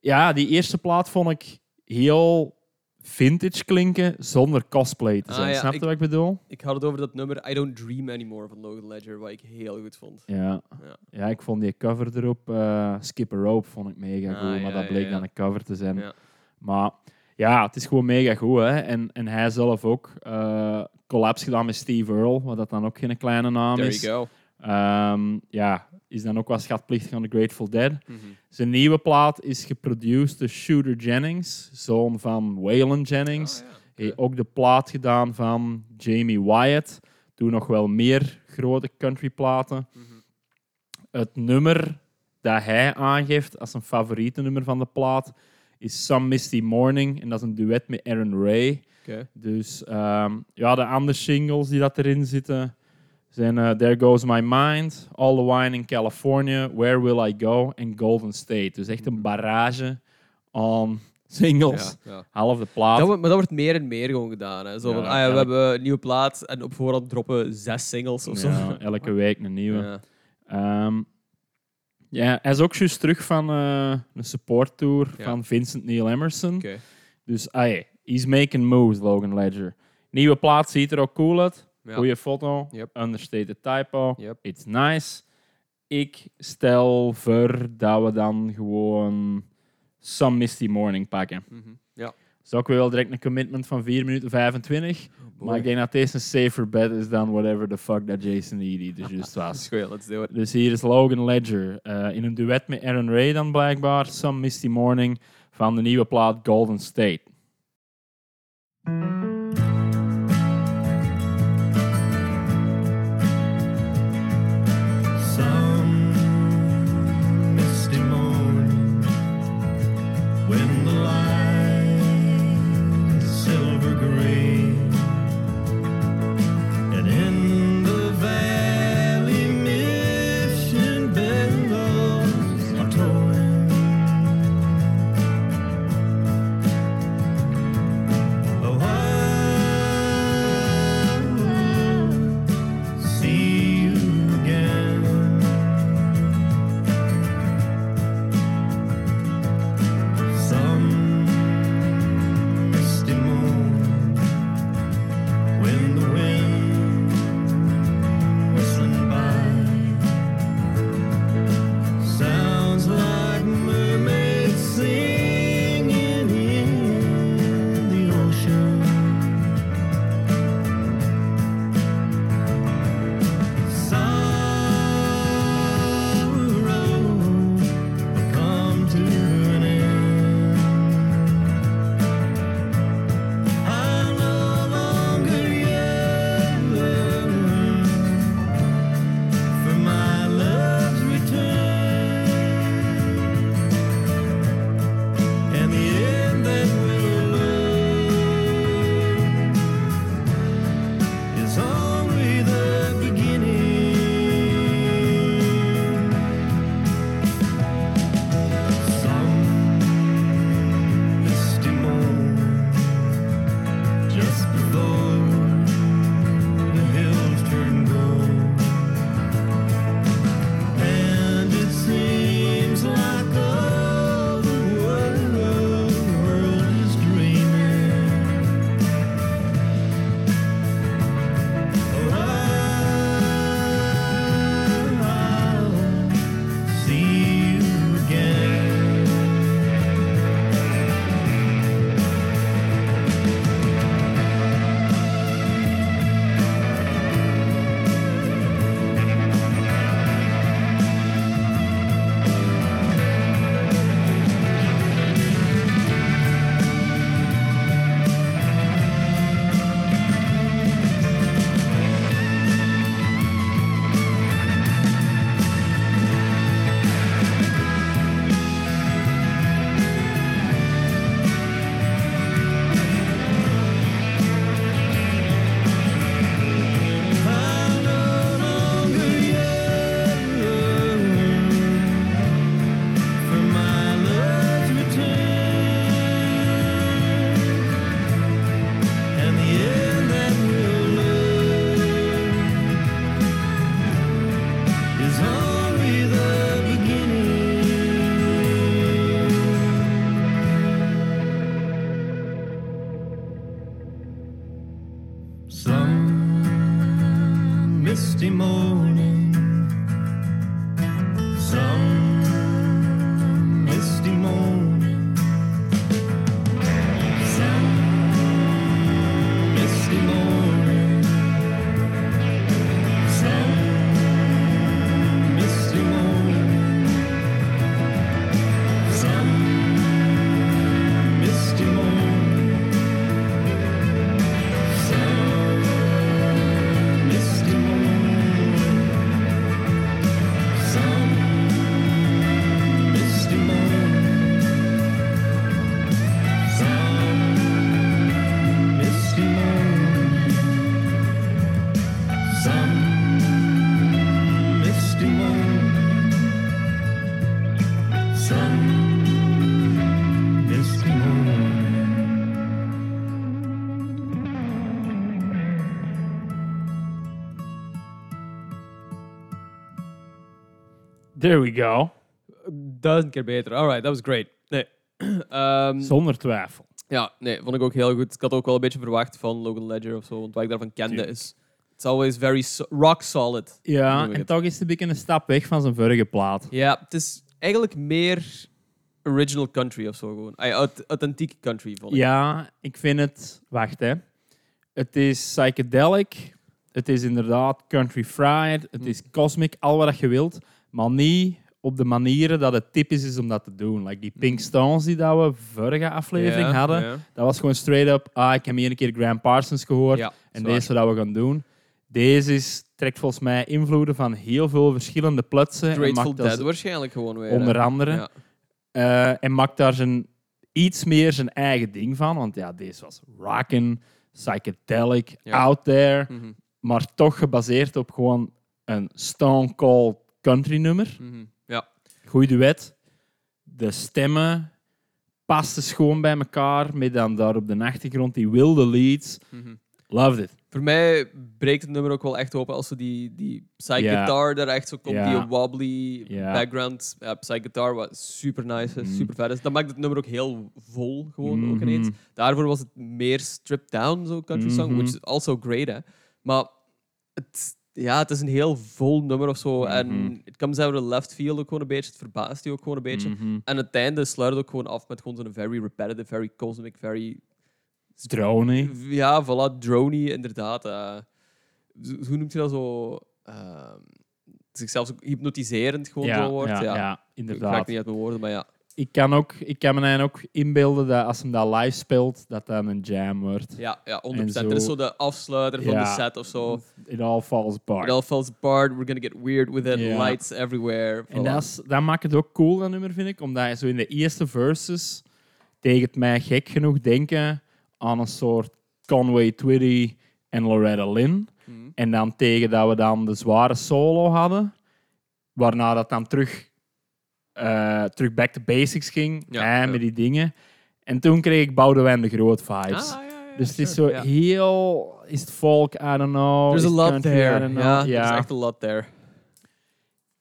ja, die eerste plaat vond ik heel vintage klinken zonder cosplay te
Ah,
zijn.
ja,
Snap je
ik-
wat ik bedoel?
Ik had het over dat nummer I Don't Dream Anymore van Logan Ledger, wat ik heel goed vond.
Ja.
Ja.
ja, ik vond die cover erop, eh Skip a Rope, vond ik mega
Ah,
goed. Maar dat bleek dan een cover te zijn. Maar ja, het is gewoon mega goed. Hè? En, en hij zelf ook. eh collabs gedaan met Steve Earle, wat dat dan ook geen kleine naam
There
is.
you go.
Ehm, ja, is dan ook wel schatplichtig aan de Grateful Dead.
Mhm.
Zijn nieuwe plaat is geproduceerd door Shooter Jennings, zoon van Waylon Jennings.
Ja.
Hij heeft ook de plaat gedaan van Jamie Wyatt. Doe nog wel meer grote countryplaten.
Mhm.
Het nummer dat hij aangeeft als zijn favoriete nummer van de plaat is Some Misty Morning. En dat is een duet met Aaron Ray. Dus ehm, ja, de andere singles die dat erin zitten zijn eh, There Goes My Mind, All the Wine in California, Where Will I Go en Golden State. Dus echt een barrage aan singles.
Ja, ja.
Half de plaat.
Dat maar dat wordt meer en meer gewoon gedaan. Hè. Zo
Ja,
van, ah ja, we hebben een nieuwe plaat en op voorhand droppen zes singles of zo.
Elke week een nieuwe.
Ja.
Ehm, ja, hij is ook juist terug van eh, een support tour
Ja.
van Vincent Neil Emerson. Dus ah, ja,
He's making moves, Logan Ledger. Nieuwe plaat ziet er ook cool uit.
Ja.
Goeie foto.
Yep.
Understated typo.
Yep.
It's nice. Ik stel voor dat we dan gewoon Some Misty Morning pakken.
Ja.
Dat is ook wel direct een commitment van 4 minuten 25. maar ik denk dat deze een safer bet is dan whatever the fuck dat Jason Eady dus juist was.
let's do it.
Dus hier is Logan Ledger. eh, in een duet met Aaron Ray dan blijkbaar. Some Misty Morning van de nieuwe plaat Golden State. There we go.
Duizend keer beter. Alright, that was great. Nee. Ehm,
Zonder twijfel.
Ja, nee, vond ik ook heel goed. Ik had ook wel een beetje verwacht van Logan Ledger of zo, want wat ik daarvan kende
Tuurlijk.
is... It's always very so- rock solid.
Ja, en toch is het een beetje een stap weg van zijn vorige plaat.
Ja, het is eigenlijk meer original country of zo gewoon. Ay, aut- country, vond ik.
Ja, ik vind het... Wacht, hè. Het is psychedelic. Het is inderdaad country fried. Het is cosmic, al wat je wilt. Maar niet op de manieren dat het typisch is om dat te doen. Like die Pink Stones die dat we vorige aflevering hadden. Dat was gewoon straight up... Ah, ik heb hier een keer Graham Parsons gehoord.
Ja,
En deze is wat we gaan doen. Deze is, trekt volgens mij invloeden van heel veel verschillende plutsen. en
Grateful
dat
Dead waarschijnlijk gewoon weer.
onder andere.
Ja.
Eh, en maakt daar zijn, iets meer zijn eigen ding van. Want ja, deze was rockin', psychedelic,
Ja.
out there.
Mhm,
Maar toch gebaseerd op gewoon een stone cold country nummer.
mhm. Ja.
Goeie duet. De stemmen pasten schoon bij elkaar. Met dan daar op de achtergrond die wilde leads.
mhm.
Loved it.
Voor mij breekt het nummer ook wel echt open als zo die, die psy-guitar daar echt zo komt, die wobbly background ja, psy-guitar, wat super nice is,
Mhm.
super vet is. Dat maakt het nummer ook heel vol, gewoon ook
Mhm.
ineens. Daarvoor was het meer stripped down, zo country song,
Mhm.
which is also great, hè. Maar het, ja, het is een heel vol nummer of zo.
Mhm.
En it comes out of left field ook gewoon een beetje. Het verbaast je ook gewoon een beetje.
Mhm.
En het einde sluit het ook gewoon af met gewoon zo'n very repetitive, very cosmic, very
Drony.
ja, voilà, drony, inderdaad. eh. Hoe noemt je dat zo? ehm, zichzelf hypnotiserend gewoon
Ja,
wordt.
ja,
Ja,
ja,
Ik raak
inderdaad.
niet uit mijn woorden, maar ja.
Ik kan, ook, ik kan me ook inbeelden dat als hij dat live speelt, dat dat een jam wordt.
Ja, ja 100%.
En
Dit is
zo-
de afsluiter van de set of zo.
It all falls apart.
It all falls apart. We're gonna get weird with it. Lights everywhere.
En dat, is, dat maakt het ook cool, dat nummer, vind ik. Omdat je zo in de eerste verses tegen het mij gek genoeg denken aan een soort Conway Twitty en Loretta Lynn.
Mhm.
En dan tegen dat we dan de zware solo hadden. Waarna dat dan terug, eh, terug back to basics ging.
Ja,
met die dingen. En toen kreeg ik Boudewijn de Groot vibes.
Ah, ja, ja,
dus het is
sure,
zo
ja.
heel... Is het folk? I don't know.
There's a lot
country?
There. Ja, er is echt a lot there.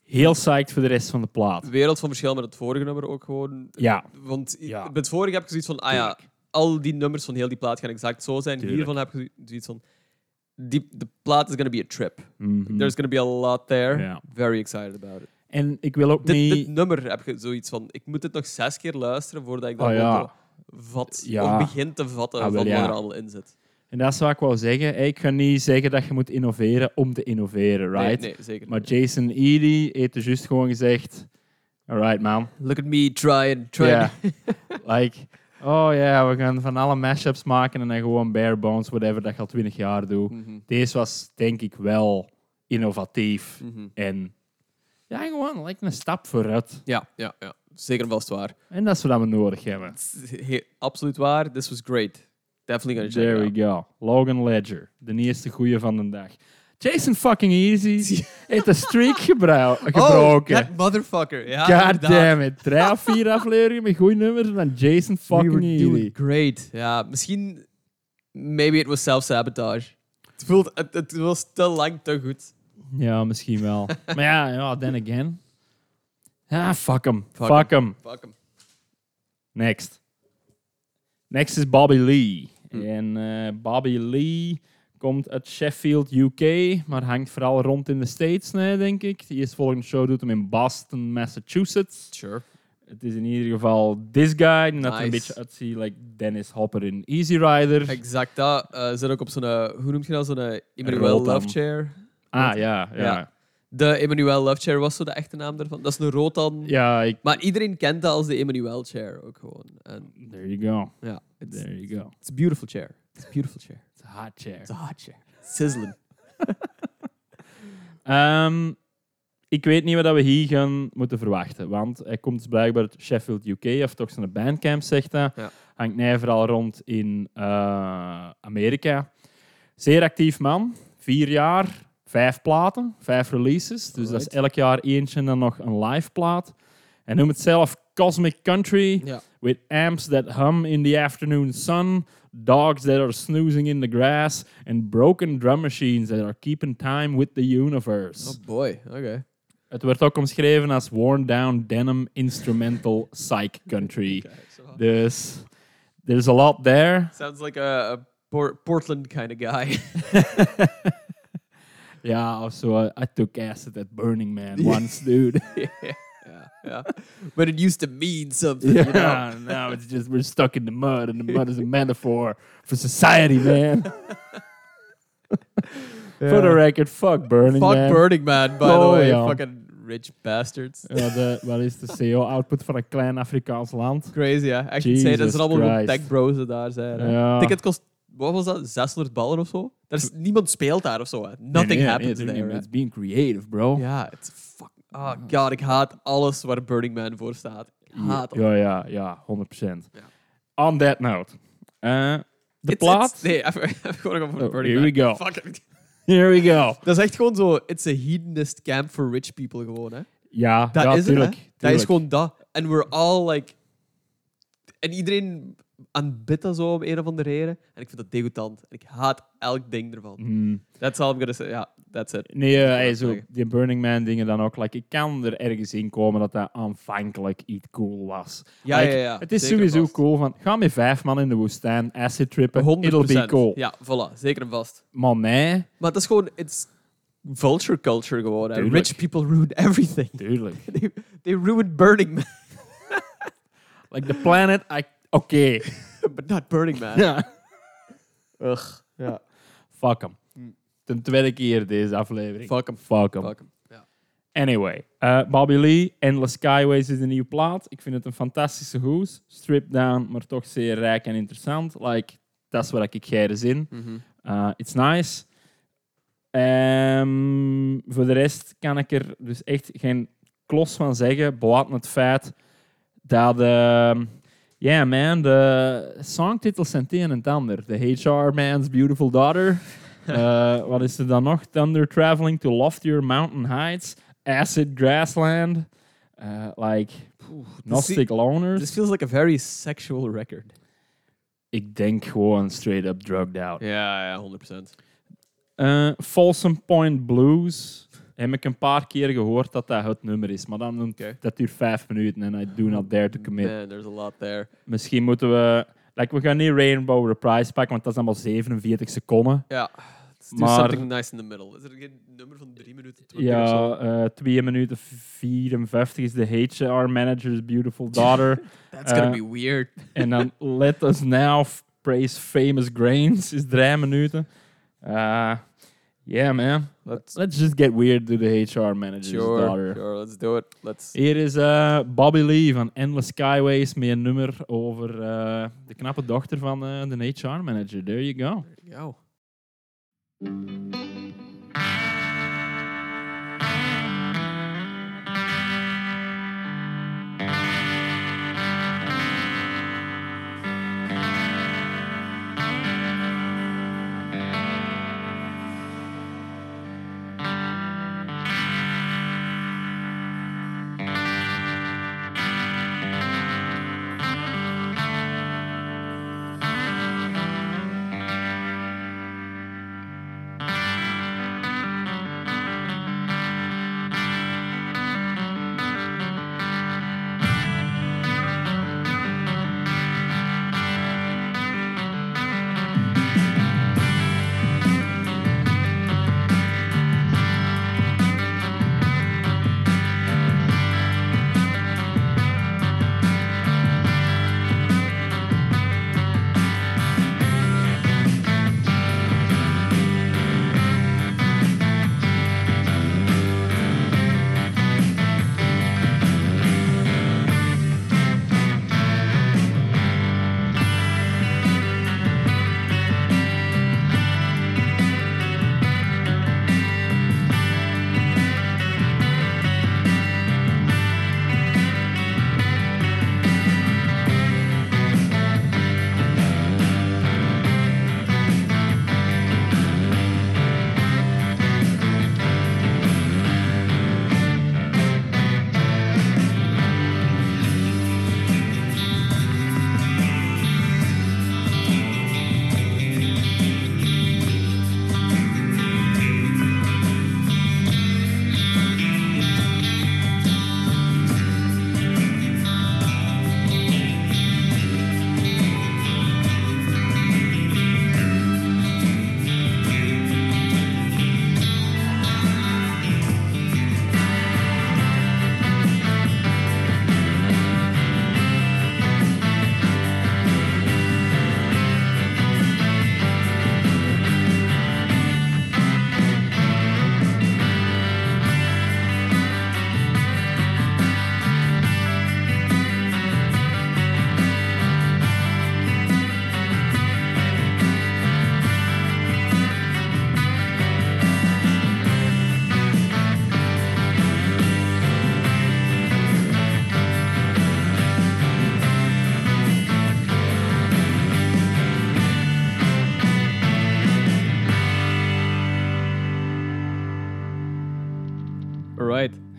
Heel psyched voor de rest van de plaat.
Wereld van verschil met het vorige nummer ook gewoon.
Ja,
Want
Ja.
bij het vorige heb ik zoiets van, ah ja, al die nummers van heel die plaat gaan exact zo zijn.
Tuurlijk.
Hiervan heb ik zoiets van, die, de plaat is gonna be a trip.
Mhm.
There's gonna be a lot there. Very excited about it.
En ik wil ook
Dit,
niet...
dit nummer heb je zoiets van, ik moet het nog zes keer luisteren voordat ik dat
ja.
gewoon vat,
Ja.
of begin te vatten
Ah, wel,
van wat er allemaal in zit.
En dat is wat ik wou zeggen. Ik ga niet zeggen dat je moet innoveren om te innoveren, right?
Nee, zeker
Maar
niet.
Jason Eady heeft dus juist gewoon gezegd... Alright, man.
Look at me, try and try.
Like, oh ja, we gaan van alle mashups maken en dan gewoon bare bones, whatever, dat je al twintig jaar doet.
Mhm,
Deze was, denk ik, wel innovatief.
mhm.
En ja, gewoon like een stap vooruit.
Ja, ja, ja. Zeker en vast waar.
En dat is wat we nodig hebben.
He- absoluut waar. This was great. Definitely gonna check
There
it
we go. Logan Ledger. De eerste goeie van de dag. Jason fucking Easy heeft een streak gebroken.
Oh, that motherfucker. Ja,
God
inderdaad.
damn it. Drie of vier afleveringen met goede nummers en dan Jason
We
fucking
were doing
Easy.
great. Ja, misschien... Maybe it was self-sabotage. Het, voelt, het, het was te lang te goed.
Ja, misschien wel. maar ja, ja, then again. Ja, fuck hem.
Fuck
Fuck hem.
Fuck hem.
Next. Next is Bobby Lee.
Hm.
En eh, Bobby Lee komt uit Sheffield, UK, maar hangt vooral rond in de States, nee, denk ik. Die eerste volgende show doet hem in Boston, Massachusetts.
Sure.
Het is in ieder geval this guy, die dat er een
Nice.
beetje uitziet like Dennis Hopper in Easy Rider.
Exact dat. eh zit ook op zo'n... eh, hoe noem je dat? Zo'n uh,
Rotan.
Love Chair.
Ah, ja, ja.
Ja. De Emmanuel Love Chair was zo de echte naam daarvan. Dat is een Rotan.
Ja, ik...
Maar iedereen kent dat als de Emmanuel Chair ook gewoon. En
There you go.
ja, it's,
There you go.
it's a beautiful chair. It's a beautiful chair.
It's a hot chair.
It's a hot chair. Sizzling.
Ehm, ik weet niet wat we hier gaan moeten verwachten. Want hij komt dus blijkbaar uit Sheffield, UK, of toch zijn bandcamp, zegt hij.
Ja.
Hangt hij vooral rond in eh, Amerika. Zeer actief man. Vier jaar, vijf platen, vijf releases. Dus dat is elk jaar eentje en dan nog een live plaat. Hij noemt het zelf Cosmic Country. With amps that hum in the afternoon sun, dogs that are snoozing in the grass, and broken drum machines that are keeping time with the universe.
Oh boy. Oké.
Het wordt ook omschreven als worn down denim instrumental psych country. Dus there's a lot there.
Sounds like a, a Por- Portland kind of guy.
Yeah, also uh, I took acid at Burning Man once, dude.
yeah, yeah, yeah. But it used to mean something, you know.
yeah, now it's just we're stuck in the mud, and the mud is a metaphor for society, man. For the record, fuck Burning Man.
Fuck
Man.
Burning Man, by
Oh,
the way.
ja.
Fucking rich bastards.
Ja, de, wat is de CO-output van een klein Afrikaans land?
Crazy, ja. Echt insane. Dat
Jesus
zijn allemaal
Christ.
tech bros die daar zijn. hè.
Ja.
Ticket kost, wat was dat? 600 ballen of zo? Er is, niemand speelt daar of zo. Hè. Nothing
Nee, nee,
happens
nee,
there.
It's being creative, bro.
Ja, it's fuck. Oh god, ik haat alles waar Burning Man voor staat. Ik haat
ja, ja, ja, 100%.
Ja.
On that note. eh, de
It's-
plaat.
it's- nee, even, even gewoon over
Oh,
Burning
here
Man.
we go.
Fuck it.
Here we go.
Dat is echt gewoon zo, it's a hedonist camp for rich people gewoon, hè.
Ja,
Dat
ja,
is
tuurlijk,
het, hè. Dat is gewoon dat. En we're all like... En iedereen aanbidt dat zo om een of andere reden. En ik vind dat degoutant. En ik haat elk ding ervan.
Hmm.
That's all I'm gonna say. Ja, that's it.
Nee, eh, hey,
wil
zo, die Burning Man dingen dan ook. Like, ik kan er ergens in komen dat dat aanvankelijk iets cool was.
Ja,
Like,
ja, ja.
Het is sowieso
vast.
cool van, ga met vijf man in de woestijn, acid trippen,
100%.
it'll be cool.
Ja, voilà. Zeker en vast.
Maar nee,
Maar dat is gewoon... It's vulture culture gewoon. hè.
Tuurlijk.
Rich people ruin everything.
tuurlijk.
they, they ruined Burning Man.
like the planet, I... Oké.
but not Burning Man.
Ja.
Ugh. Ja.
Fuck hem.
Hmm.
Ten tweede keer deze aflevering.
Fuck 'em.
Fuck hem.
Fuck 'em. Ja.
Anyway, eh, Bobby Lee, Endless Skyways is een nieuwe plaat. Ik vind het een fantastische hoes. Stripped down, maar toch zeer rijk en interessant. Like, dat is wat ik geire zin. Uh, it's nice. Ehm, voor de rest kan ik er dus echt geen klos van zeggen. Buiten het feit dat... ehm ja, man, de songtitels zijn het een en het ander. The HR Man's Beautiful Daughter. Eh, wat is er dan nog? Thunder Traveling to Loftier Mountain Heights. Acid Grassland. eh, like, Gnostic Loners.
This feels like a very sexual record.
Ik denk gewoon straight up drugged out.
Ja, ja, 100%.
Eh, Folsom Point Blues. Heb ik een paar keer gehoord dat dat het nummer is. Maar dan
Oké.
dat duurt vijf minuten en I do not dare to commit.
Man, there's a lot there.
Misschien moeten we... Like, we gaan niet Rainbow Reprise pakken, want dat is allemaal 47 seconden.
Ja. Do
Maar-
something nice in the middle. Is er geen nummer van 3 minuten? 20 of
Ja,
zo?
eh 2 minuten 54 is de HR Manager's Beautiful Daughter.
That's gonna
eh,
be weird.
en dan Let Us Now Praise Famous Grains is 3 minuten. Uh, yeah, man.
Let's,
Let's just get weird to the HR Manager's
sure,
Daughter.
sure, let's do it. Let's.
Hier is eh, Bobby Lee van Endless Skyways met een nummer over eh, de knappe dochter van eh, de HR-manager. There you go.
There you go.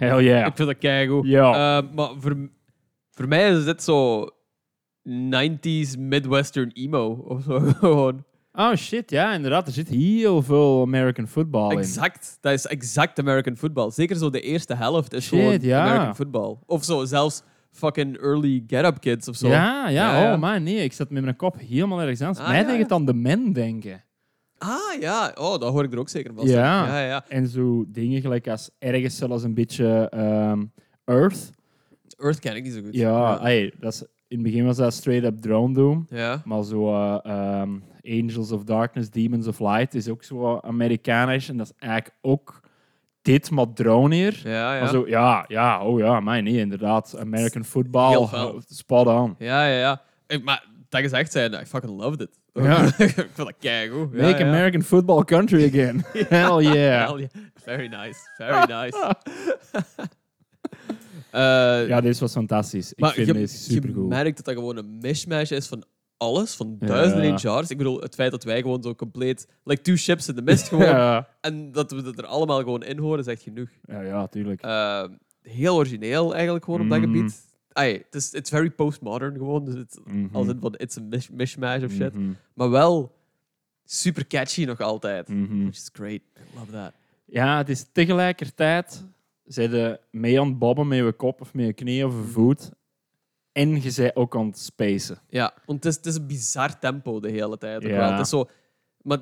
Hell yeah.
Ik vind dat keigoed.
Ja.
Eh, maar voor, voor mij is dit zo 90s Midwestern emo of zo. Gewoon.
Oh shit, ja, inderdaad. Er zit heel veel American football in.
Exact. Dat is exact American football. Zeker zo de eerste helft is
Shit,
gewoon
ja.
American football. Of zo, zelfs fucking early Get Up Kids of zo.
Ja, ja,
Ja, ja.
oh man, nee, ik zat met mijn kop helemaal ergens anders.
Ah,
Mij
ja,
deed
ja.
het aan de men denken.
Ah ja, oh, dat hoor ik er ook zeker van.
Ja.
ja, ja.
En zo dingen gelijk als ergens zelfs een beetje ehm, Earth.
Earth ken ik niet zo goed.
Ja, dat is, in het begin was dat straight up Drone Doom.
Ja.
Maar zo eh, ehm, Angels of Darkness, Demons of Light is ook zo Amerikanisch. En dat is eigenlijk ook dit, maar drone hier.
Ja, ja.
Maar zo, ja, ja, oh ja, mij nee, inderdaad. American football, spot on.
Ja, ja, ja. Ik- Maar dat gezegd zijn, I fucking loved it.
Ja.
ik vind dat keigoed. Ja,
Make
ja.
American football country again. Hell yeah.
Hell yeah. Very nice. Very nice. Eh,
Ja, dit was fantastisch. Ik vind
je,
deze
je
supergoed.
merkt dat dat gewoon een mishmash is van alles, van
Ja.
duizenden in genres. Ik bedoel, het feit dat wij gewoon zo compleet, like two ships in the mist gewoon,
Ja,
en dat we het er allemaal gewoon in horen, is echt genoeg.
ja, ja, tuurlijk.
Eh, heel origineel eigenlijk gewoon op dat
Mhm.
gebied. Ai, het is it's very postmodern gewoon, dus het,
Mhm.
als in van it's a mish- mishmash of shit.
Mhm,
Maar wel super catchy nog altijd.
mhm.
Which is great. I love that.
Ja, het is tegelijkertijd... Zij de mee aan het bobben met je kop of met je knie of je voet. En je zij ook aan het spacen.
Ja, want het is, het is een bizar tempo de hele tijd. ook
Ja.
wel. Het is zo, maar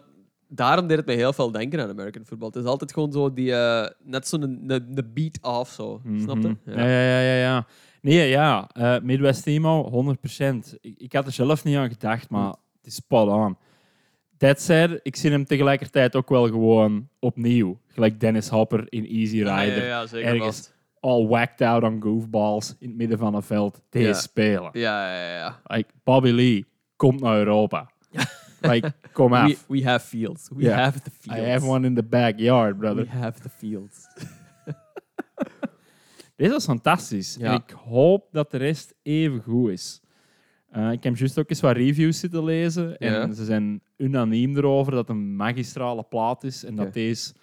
daarom deed het mij heel veel denken aan American football. Het is altijd gewoon zo die, eh, net zo'n een, een, een beat off, zo. Snap je?
Ja, ja, ja, ja. ja. Nee, ja. eh, Midwest Emo, 100%. Ik, ik had er zelf niet aan gedacht, maar het is spot on. That said, ik zie hem tegelijkertijd ook wel gewoon opnieuw. Gelijk Dennis Hopper in Easy Rider.
ja,
ergens all whacked out on goofballs in het midden van een veld. Deze spelen.
Ja, ja, ja.
Like, Bobby Lee komt naar Europa. like, kom
We,
af.
we have fields. We have the
I
fields.
have one in the backyard, brother.
We have the fields.
Dit was fantastisch.
Ja.
En ik hoop dat de rest even goed is. Eh, ik heb juist ook eens wat reviews zitten lezen. En
Ja.
ze zijn unaniem erover dat het een magistrale plaat is. En dat deze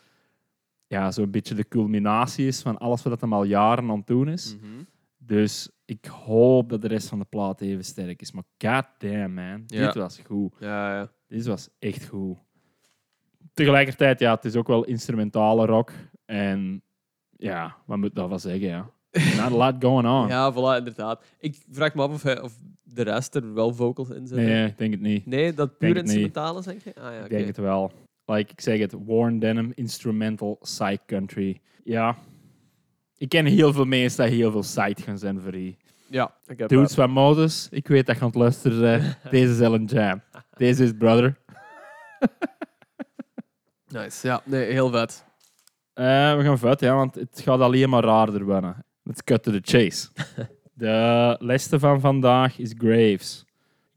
ja, zo'n beetje de culminatie is van alles wat hem al jaren aan het doen is.
Mhm.
Dus ik hoop dat de rest van de plaat even sterk is. Maar god damn, man.
Ja.
Dit was goed.
Ja, ja.
Dit was echt goed. Tegelijkertijd, ja, het is ook wel instrumentale rock. En ja, wat moet ik daarvan zeggen, ja. Not a lot going on.
Ja, voilà, inderdaad. Ik vraag me af of, hij, of de rest er wel vocals in zitten.
Nee, ik denk het niet.
Nee, dat puur is, denk je? Ah ja,
Ik denk het wel. Like, ik zeg het, Warren Denim, instrumental, psych country. Ja. Ik ken heel veel mensen die heel veel psych gaan zijn voor die.
Ja, ik heb
Dudes van Modus, ik weet dat je aan het luisteren bent. Deze is Ellen Jam. Deze is Brother.
Nice. Ja, nee, heel vet.
Eh, we gaan vet, ja, want het gaat alleen maar raarder worden. Let's cut to the chase. de leste van vandaag is Graves.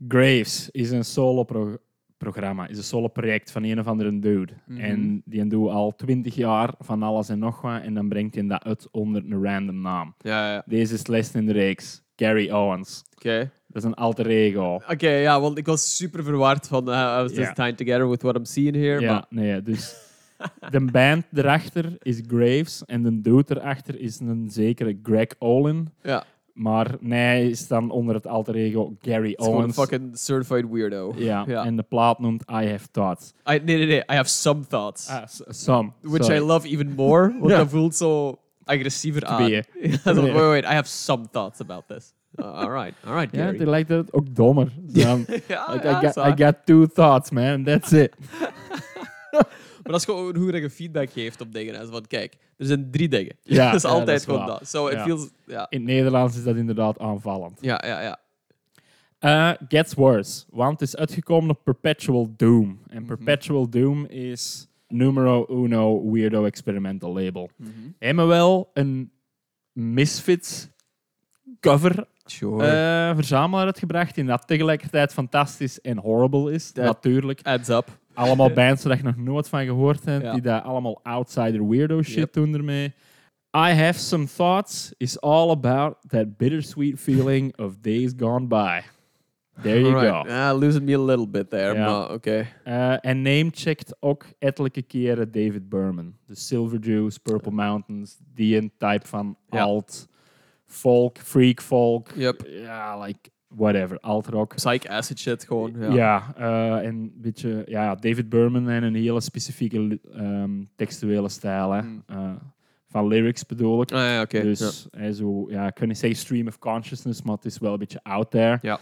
Graves is een solo-programma, is een solo-project van een of andere dude.
Mhm.
En die doet al twintig jaar van alles en nog wat en dan brengt hij dat uit onder een random naam.
Ja, ja.
Deze is les in de reeks. Gary Owens.
Oké.
Dat is een alter ego.
Oké, ja, want ik was super verward van uh, I was just
Ja.
tying together with what I'm seeing here.
Ja,
Maar,
nee, dus de band erachter is Graves en de dude erachter is een zekere Greg Olin.
ja,
Maar nee, is dan onder het alter ego Gary
het is gewoon
Owens.
fucking certified weirdo.
Ja, en de plaat noemt I Have Thoughts.
I, nee, nee, nee. I have some thoughts.
Ah, some.
which
sorry.
I love even more. Want
Ja.
dat voelt zo agressiever aan. Wait, wait, I have some thoughts about this. Uh, all right, all right,
Ja, het lijkt het ook dommer.
Ja,
I, got. I got two thoughts, man. That's it.
Maar dat is gewoon hoe je feedback geeft op dingen. Van, kijk, er zijn drie dingen.
Ja,
dat is altijd
dat is
gewoon
waar.
dat. So it feels... Ja,
In het Nederlands is dat inderdaad aanvallend.
ja, ja. ja.
Uh, gets worse, want het is uitgekomen op Perpetual Doom.
Mhm.
En Perpetual Doom is numero uno weirdo experimental label.
Mhm.
Hebben wel een Misfits cover
Sure.
eh, verzamelaar uitgebracht, die dat tegelijkertijd fantastisch en horrible is. Natuurlijk.
Adds up.
Allemaal bands waar je nog nooit van gehoord hebt,
Ja.
die daar allemaal outsider weirdo shit
Yep.
doen ermee. I Have Some Thoughts is all about that bittersweet feeling of days gone by. There you
Right.
go.
Ah, losing me a little bit there, maar oké.
Eh, en name-checkt ook ettelijke keren David Berman. De Silver Juice, Purple Mountains, die een type van alt, folk, freak folk.
Yep.
Ja, like whatever, alt rock.
Psych acid shit gewoon. Ja.
Ja, eh, en een beetje, ja, David Berman en een hele specifieke ehm, textuele stijl. Hè.
Hmm.
Eh, van lyrics bedoel ik.
Ah, ja, oké.
Dus hij zo, ja, ik kan niet zeggen stream of consciousness, maar het is wel een beetje out there.
Ja.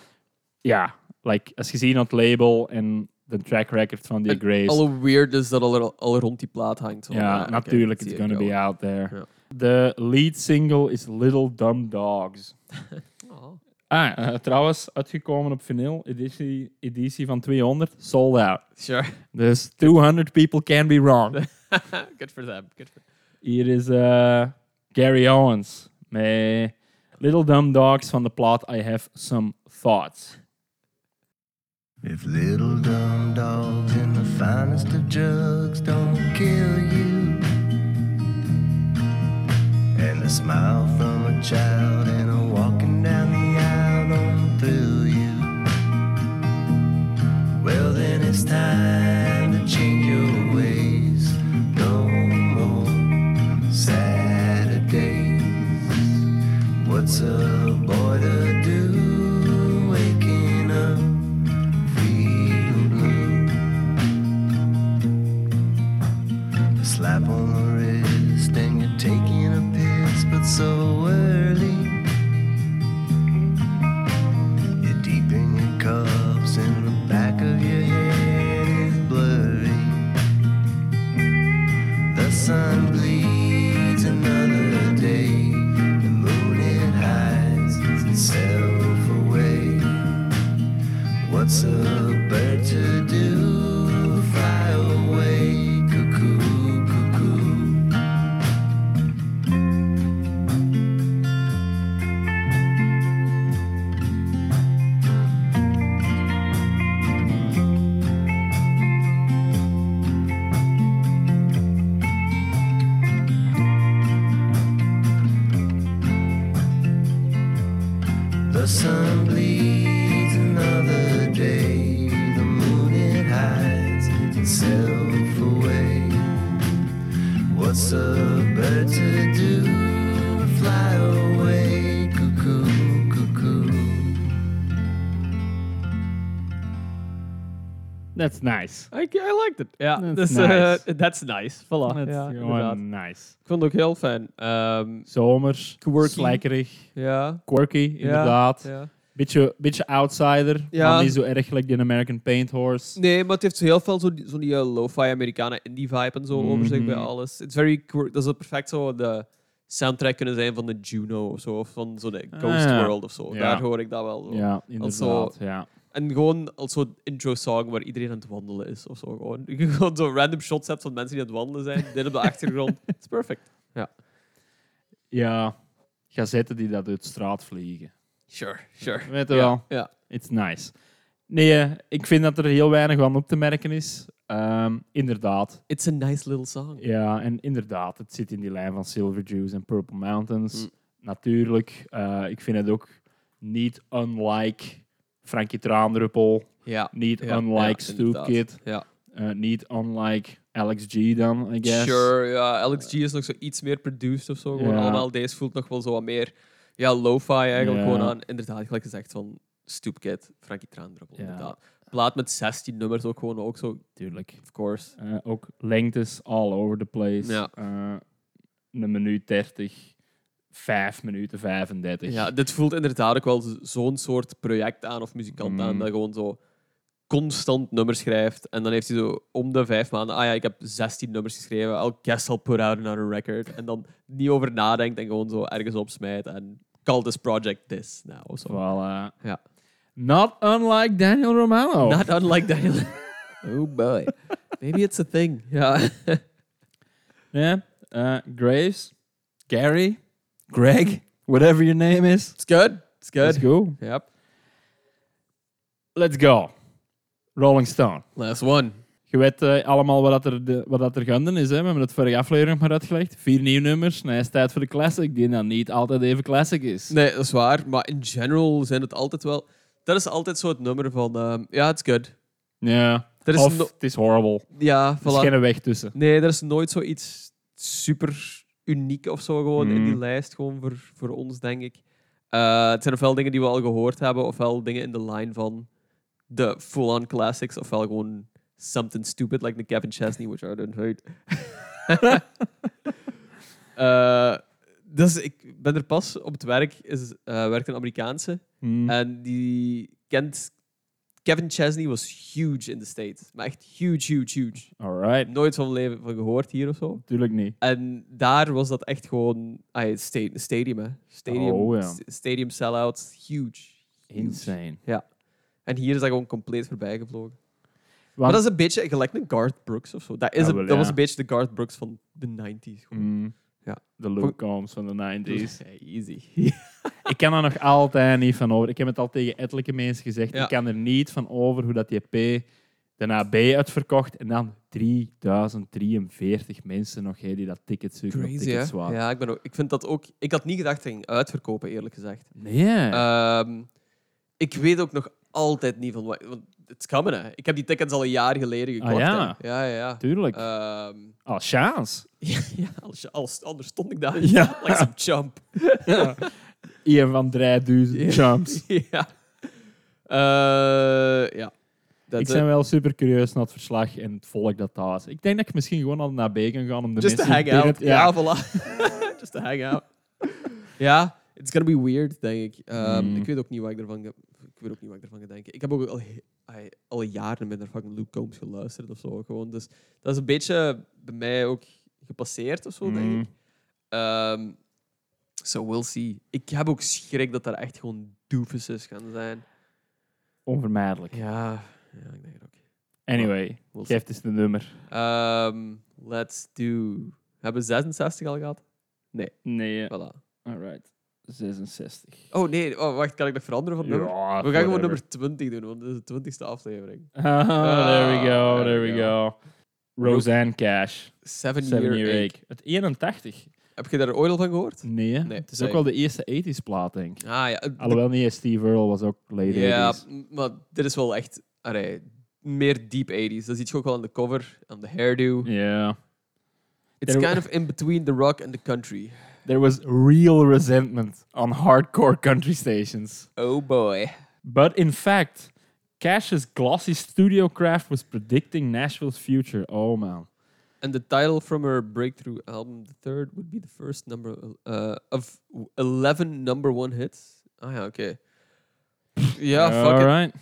Ja, like, als je ziet aan het label en de track record van die Grace.
Alle weirdness dat al, al rond die plaat hangt.
Ja,
oké,
natuurlijk,
zie
it's gonna be out there.
Ja.
De lead single is Little Dumb Dogs. Ah, eh, trouwens, uitgekomen op vinyl, editie, editie van 200, sold out.
Sure.
Dus 200 people can be wrong.
Good for them. Good for
Hier is eh, Gary Owens met Little Dumb Dogs van de plaat I Have Some Thoughts.
If little dumb dogs in the finest of drugs don't kill you, and the smile from a child and a time to change your ways. No more Saturdays. What's a boy to
That's nice.
I, I liked it. Ja,
That's
dus,
nice.
eh, that's nice. Voilà.
That's
ja,
gewoon
inderdaad.
nice.
Ik vond het ook heel fijn. Ehm,
Zomers,
Quirky.
slijkerig,
ja.
quirky, inderdaad.
Ja.
Beetje, beetje outsider,
Ja.
maar niet zo erg gelijk die American Paint Horse.
Nee, maar het heeft heel veel zo'n zo die eh, lo-fi Amerikanen indie vibe en zo over zich bij
Mhm.
alles. It's very quir- dat zou perfect zo de soundtrack kunnen zijn van de Juno of zo, of van zo de
Ah,
Ghost
ja.
World of zo.
Ja.
Daar hoor ik dat wel zo.
Ja, inderdaad.
zo-
Ja.
En gewoon als zo'n intro song waar iedereen aan het wandelen is of zo. Gewoon, gewoon zo random shots hebt van mensen die aan het wandelen zijn, dit op de achtergrond. It's perfect.
ja, gazetten die dat uit de straat vliegen.
Sure, sure.
Weet je
Ja,
wel,
Ja.
it's nice. Nee, eh, ik vind dat er heel weinig van op te merken is. Ehm, inderdaad.
It's a nice little song.
Ja, en inderdaad, het zit in die lijn van Silver Juice en Purple Mountains.
Mm.
Natuurlijk, eh, ik vind het ook niet unlike Frankie Traandruppel,
Ja.
niet
Ja,
unlike
ja.
Kid,
Ja.
eh, niet unlike Alex G dan, I guess.
Sure, ja. Alex G is nog zo iets meer produced of zo. Gewoon
Ja.
allemaal. Deze voelt nog wel zo wat meer ja, lo-fi eigenlijk. Gewoon aan, inderdaad, gelijk gezegd, van Stoop Kid, Frankie Traandruppel.
Ja.
Inderdaad. Plaat met 16 nummers ook gewoon, ook zo,
Tuurlijk.
of course.
Eh, ook lengtes all over the place.
Ja.
Eh, een minuut 30, 5 minuten 35.
Ja, dit voelt inderdaad ook wel zo'n soort project aan of muzikant aan
Mm.
dat gewoon zo constant nummers schrijft. En dan heeft hij zo om de vijf maanden, ah ja, ik heb 16 nummers geschreven. I'll guess I'll put out another record. En dan niet over nadenkt en gewoon zo ergens opsmijt en call this project this now. of zo.
Voilà.
Ja.
Not unlike Daniel Romano.
Not unlike Daniel. oh boy. Maybe it's a thing. Ja.
Yeah. Uh, Graves, Gary, Greg, whatever your name is.
It's good. It's
Let's
good.
go.
Yep.
Let's go. Rolling Stone.
Last one.
Je weet eh, allemaal wat, dat er, de, wat dat er gaande is. Hè? We hebben het vorige aflevering nog maar uitgelegd. Vier nieuwe nummers. Nee, het is tijd voor de classic, die dan niet altijd even classic is.
Nee, dat is waar. Maar in general zijn het altijd wel... dat is altijd zo het nummer van... ehm, Ja, it's good.
Ja.
Is
of
no-
het is horrible.
ja,
Er is
voilà.
geen weg tussen.
Nee, er is nooit zoiets super uniek of zo gewoon in die
Mm.
lijst, gewoon voor, voor ons, denk ik. Eh, het zijn ofwel dingen die we al gehoord hebben, ofwel dingen in de line van de full-on classics, ofwel gewoon something stupid, like the Kevin Chesney, which I don't hate. Eh, dus ik ben er pas op het werk, is, eh, werkt een Amerikaanse,
Hmm.
en die kent... Kevin Chesney was huge in de States. Maar echt huge, huge, huge.
Alright.
Nooit van mijn leven van gehoord hier of zo.
Tuurlijk niet.
En daar was dat echt gewoon... Ah, sta- stadium, hè. Stadium,
Oh, ja.
st- stadium sell-outs. Huge.
Insane.
En hier is dat gewoon compleet voorbij gevlogen. Maar dat is een beetje gelijk een Garth Brooks of zo. Dat, is een- was
ja.
een beetje de Garth Brooks van de 90s. gewoon.
Mm.
Ja.
De Luke Combs van de 90s.
Ja, easy.
ik kan er nog altijd niet van over. Ik heb het al tegen ettelijke mensen gezegd.
Ja.
Ik kan er niet van over hoe dat die P daarna B uitverkocht. En dan 3043 mensen nog hè, die dat ticket zoeken op
Crazy, hè?
tickets waren.
Ja, ik, ben ook, ik vind dat ook... Ik had niet gedacht dat ging uitverkopen, eerlijk gezegd.
Nee.
Ehm, ik weet ook nog altijd niet van wat... Is coming, hè. Ik heb die tickets al een jaar geleden gekocht.
Ah, ja?
hè. Ja, ja, ja.
Tuurlijk. Chance.
ja, ja als, als, anders stond ik daar.
Ja.
Like some chump.
Ian van 3000
Ja.
jumps.
ja. Eh, ja. Dat
Ik ben wel super curieus naar het verslag en het volk dat daar is. Ik denk dat ik misschien gewoon al naar B kan gaan om de
Just to
mensen...
hang
binnen
out.
te-
Ja,
Ja.
voilà. Just to hang out. ja, it's gonna be weird, denk ik. Ehm,
Mm.
Ik weet ook niet wat ik ervan ga... Ik weet ook niet wat ik ervan ga denken. Ik heb ook al, ai, al jaren met naar fucking Luke Combs geluisterd of zo. Gewoon. Dus dat is een beetje bij mij ook gepasseerd of zo, denk
Mm.
ik. Ehm, so we'll see. Ik heb ook schrik dat er echt gewoon doofuses gaan zijn.
Onvermijdelijk.
Ja, ja ik denk het ook.
Anyway,
We'll
geef eens de nummer.
Ehm, let's do... Hebben we 66 al gehad?
Nee.
Voilà.
Alright. 66.
Oh nee, oh, wacht, kan ik nog veranderen van nummer?
Ja,
we gaan gewoon nummer 20 doen, want dit is de 20ste aflevering.
Ah, there we go,
Ah,
there we go. Roseanne Cash.
Seven,
Seven
Year,
Year
Ache.
Ache. Het 81.
Heb je daar ooit al van gehoord?
Nee?
Nee,
het is
nee.
ook wel de eerste 80s plaat, denk ik.
Ah ja. de-
Alhoewel niet, Steve Earle was ook late
Ja,
80s.
m- maar dit is wel echt allee, meer deep 80s. Dat ziet je ook wel aan de cover, aan de hairdo.
Ja.
It's
There-
kind of in between the rock and the country.
There was real resentment on hardcore country stations.
Oh boy.
But in fact, Cash's glossy studio craft was predicting Nashville's future. Oh man.
And the title from her breakthrough album, the third, would be the first number uh, of 11 number one hits. Ah ja, oké. Ja, fuck it.
Alright.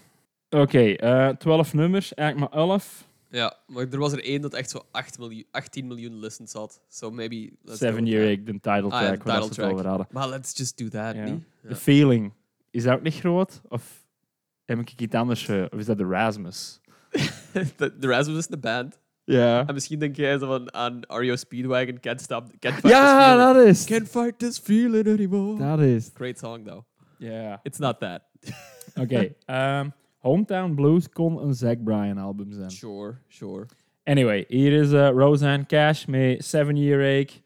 Oké, eh 12 nummers, eigenlijk maar 11.
Ja, maar er was er één dat echt zo 8 miljoen, 18 miljoen listens had. So maybe... let's
Seven Year
that.
Ache, de title
Ah ja,
track,
de title
het over hadden.
Maar let's just do that,
Ja.
niet?
The Feeling, is dat ook niet groot? Of heb ik iets anders? of is dat de Rasmus?
de, de Rasmus is de band.
Ja.
En misschien denk jij zo van aan REO Speedwagon, Can't Stop... Can't fight
Ja,
this feeling.
dat is.
Can't fight this feeling anymore.
Dat is.
Great song, though.
Ja.
It's not that.
Oké. ehm, Hometown Blues kon een Zack Bryan album zijn.
Sure, sure.
Anyway, hier is eh, Roseanne Cash met Seven Year Ache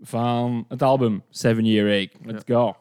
van het album Seven Year Ache. Let's go.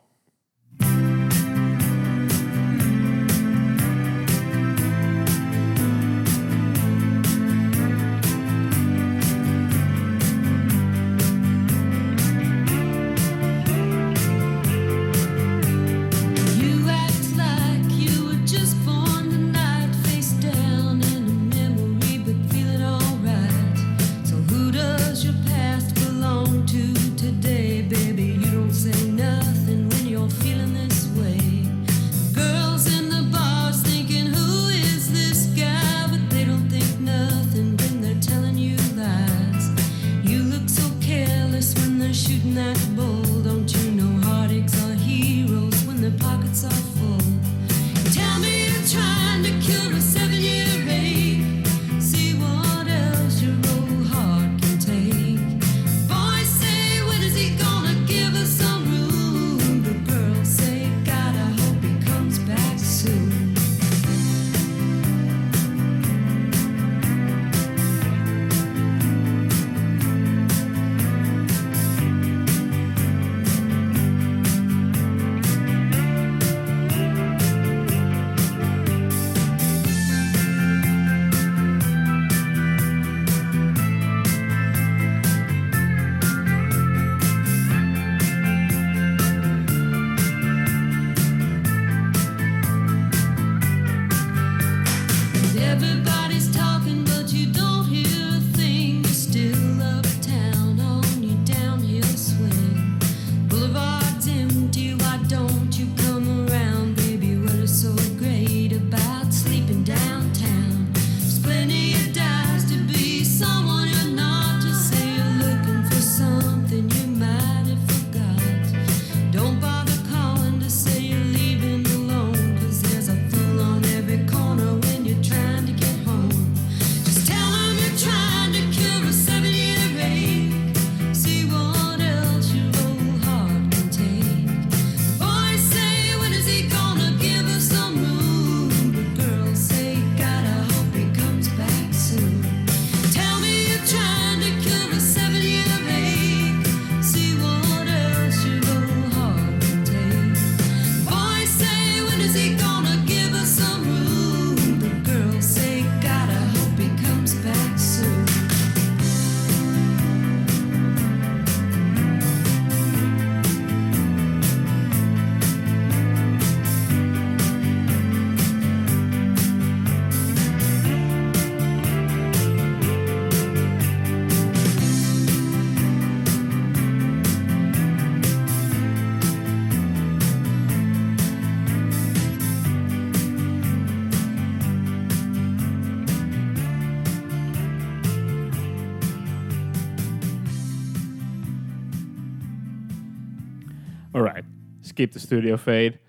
Skip de studio fade.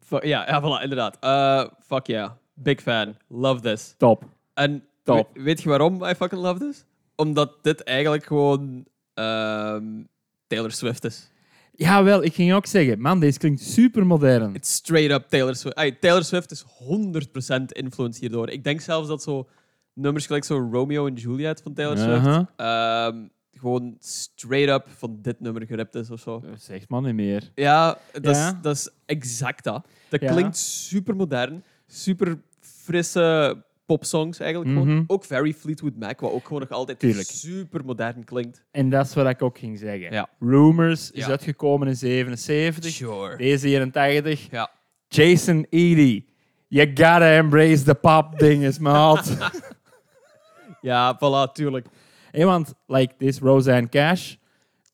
Fu- ja, ja, voilà, inderdaad. Eh, fuck yeah. Big fan. Love this.
Top.
En
Top.
we- weet je waarom I fucking love this? Omdat dit eigenlijk gewoon ehm, Taylor Swift is.
Jawel, ik ging ook zeggen, man, deze klinkt super modern.
It's straight up Taylor Swift. Ay, Taylor Swift is 100% influence hierdoor. Ik denk zelfs dat zo nummers gelijk zo Romeo en Juliet van Taylor Swift
Uh-huh.
ehm, gewoon straight up van dit nummer geript is of zo.
Zegt man niet meer.
Ja, dat,
Ja.
Is, dat is exact dat. Dat
Ja.
klinkt super modern, super frisse popsongs eigenlijk gewoon.
Mhm.
Ook very Fleetwood Mac, wat ook gewoon nog altijd
Tuurlijk.
super modern klinkt.
En dat is wat ik ook ging zeggen.
Ja.
Rumors is
Ja.
uitgekomen in 77.
Sure.
Deze 81.
Ja.
Jason Eady. You gotta embrace the pop dinges, maat.
Ja, voilà, tuurlijk.
Want, like, this Roseanne Cash,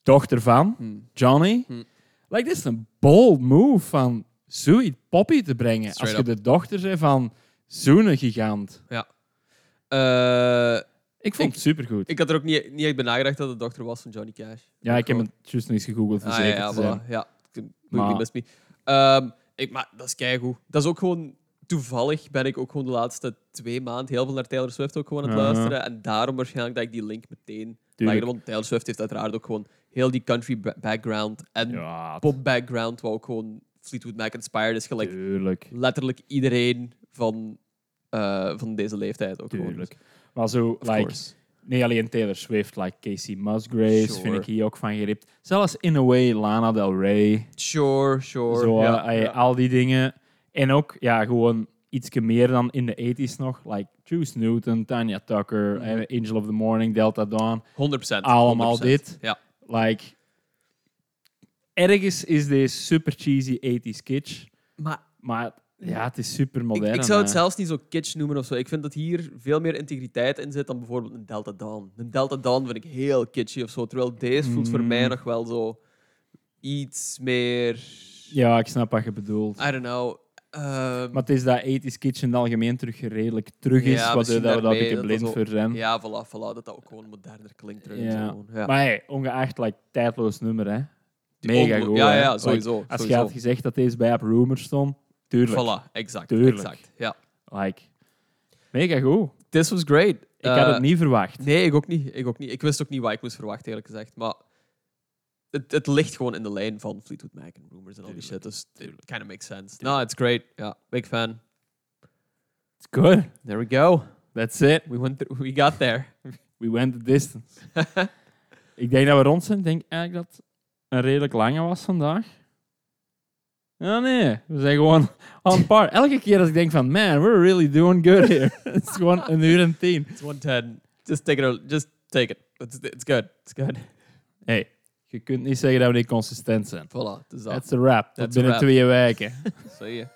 dochter van
Hmm.
Johnny.
Hmm.
Like, dit is een bold move van zoiets poppy te brengen.
Straight
als je de dochter bent van zo'n gigant.
Eh,
Ik vond
Ik-
het supergoed.
ik had er ook niet, niet echt bij nagedacht dat het de dochter was van Johnny Cash.
ja, ik heb het juist nog eens gegoogeld voor
Ah, ja, ja, voilà. Ja,
Maar-
me. Ehm, ik, maar dat is keigoed. Dat is ook gewoon... Toevallig ben ik ook gewoon de laatste twee maanden heel veel naar Taylor Swift ook gewoon aan het
Uh-huh.
luisteren. En daarom waarschijnlijk dat ik die link meteen legde. Want Taylor Swift heeft uiteraard ook gewoon heel die country ba- background en
Ja,
pop background, wat ook gewoon Fleetwood Mac inspired is. Gelijk
tuurlijk.
letterlijk iedereen van, eh, van deze leeftijd ook gewoon.
Maar zo,
Of
like,
course.
niet alleen Taylor Swift, like Casey Musgraves
Sure.
vind ik hier ook van geript. Zelfs in a way Lana Del Rey.
Sure, sure.
Zo,
ja,
eh,
ja.
al die dingen. En ook, ja, gewoon iets meer dan in de 80s nog. Like Juice Newton, Tanya Tucker,
Mhm.
eh, Angel of the Morning, Delta Dawn.
100%.
Allemaal
100%.
dit.
Ja.
Like, ergens is deze super cheesy 80s kitsch.
Maar
Maar ja, het is super modern.
ik zou het
hè.
zelfs niet zo kitsch noemen of zo. Ik vind dat hier veel meer integriteit in zit dan bijvoorbeeld een Delta Dawn. Een Delta Dawn vind ik heel kitschy of zo. Terwijl deze voelt voor
Mm.
mij nog wel zo iets meer...
Ja, ik snap wat je bedoelt.
I don't know. Ehm,
Maar het is dat 80s kitsch in het algemeen terug redelijk terug is,
Ja,
dat we daar een beetje blind voor zijn.
ja, voilà, voilà. Dat dat ook gewoon moderner klinkt.
Ja.
ja.
Maar hey, ongeacht, like, tijdloos nummer, hè. Mega goed,
Ja, ja,
Like,
sowieso.
Als je had gezegd dat deze bij op Rumor stond, tuurlijk.
Voilà, exact.
Tuurlijk.
exact. Ja.
Like, mega goed.
This was great.
Ik had
Eh,
het niet verwacht.
Nee, ik ook niet. Ik ook niet. Ik wist ook niet wat ik moest verwachten, eerlijk gezegd. Maar het, het ligt gewoon in de lijn van Fleetwood Mac en Rumors en al die shit. Dus it kind of makes sense. No, it's great. Ja, big fan.
It's good.
There we go.
That's it.
We, went we got there.
We went the distance. ik denk dat we rond zijn. Ik denk eigenlijk dat het een redelijk lange was vandaag. Ja, nee. We zijn gewoon on par. Elke keer als ik denk van, man, we're really doing good here. Het is gewoon een uur en tien.
It's 110. Just take it. Just take it. It's, it's good. It's good.
Hey, je kunt niet zeggen dat we niet consistent zijn.
Voilà. Het is dat.
That's a wrap. Tot
a
binnen twee weken.
Zie je.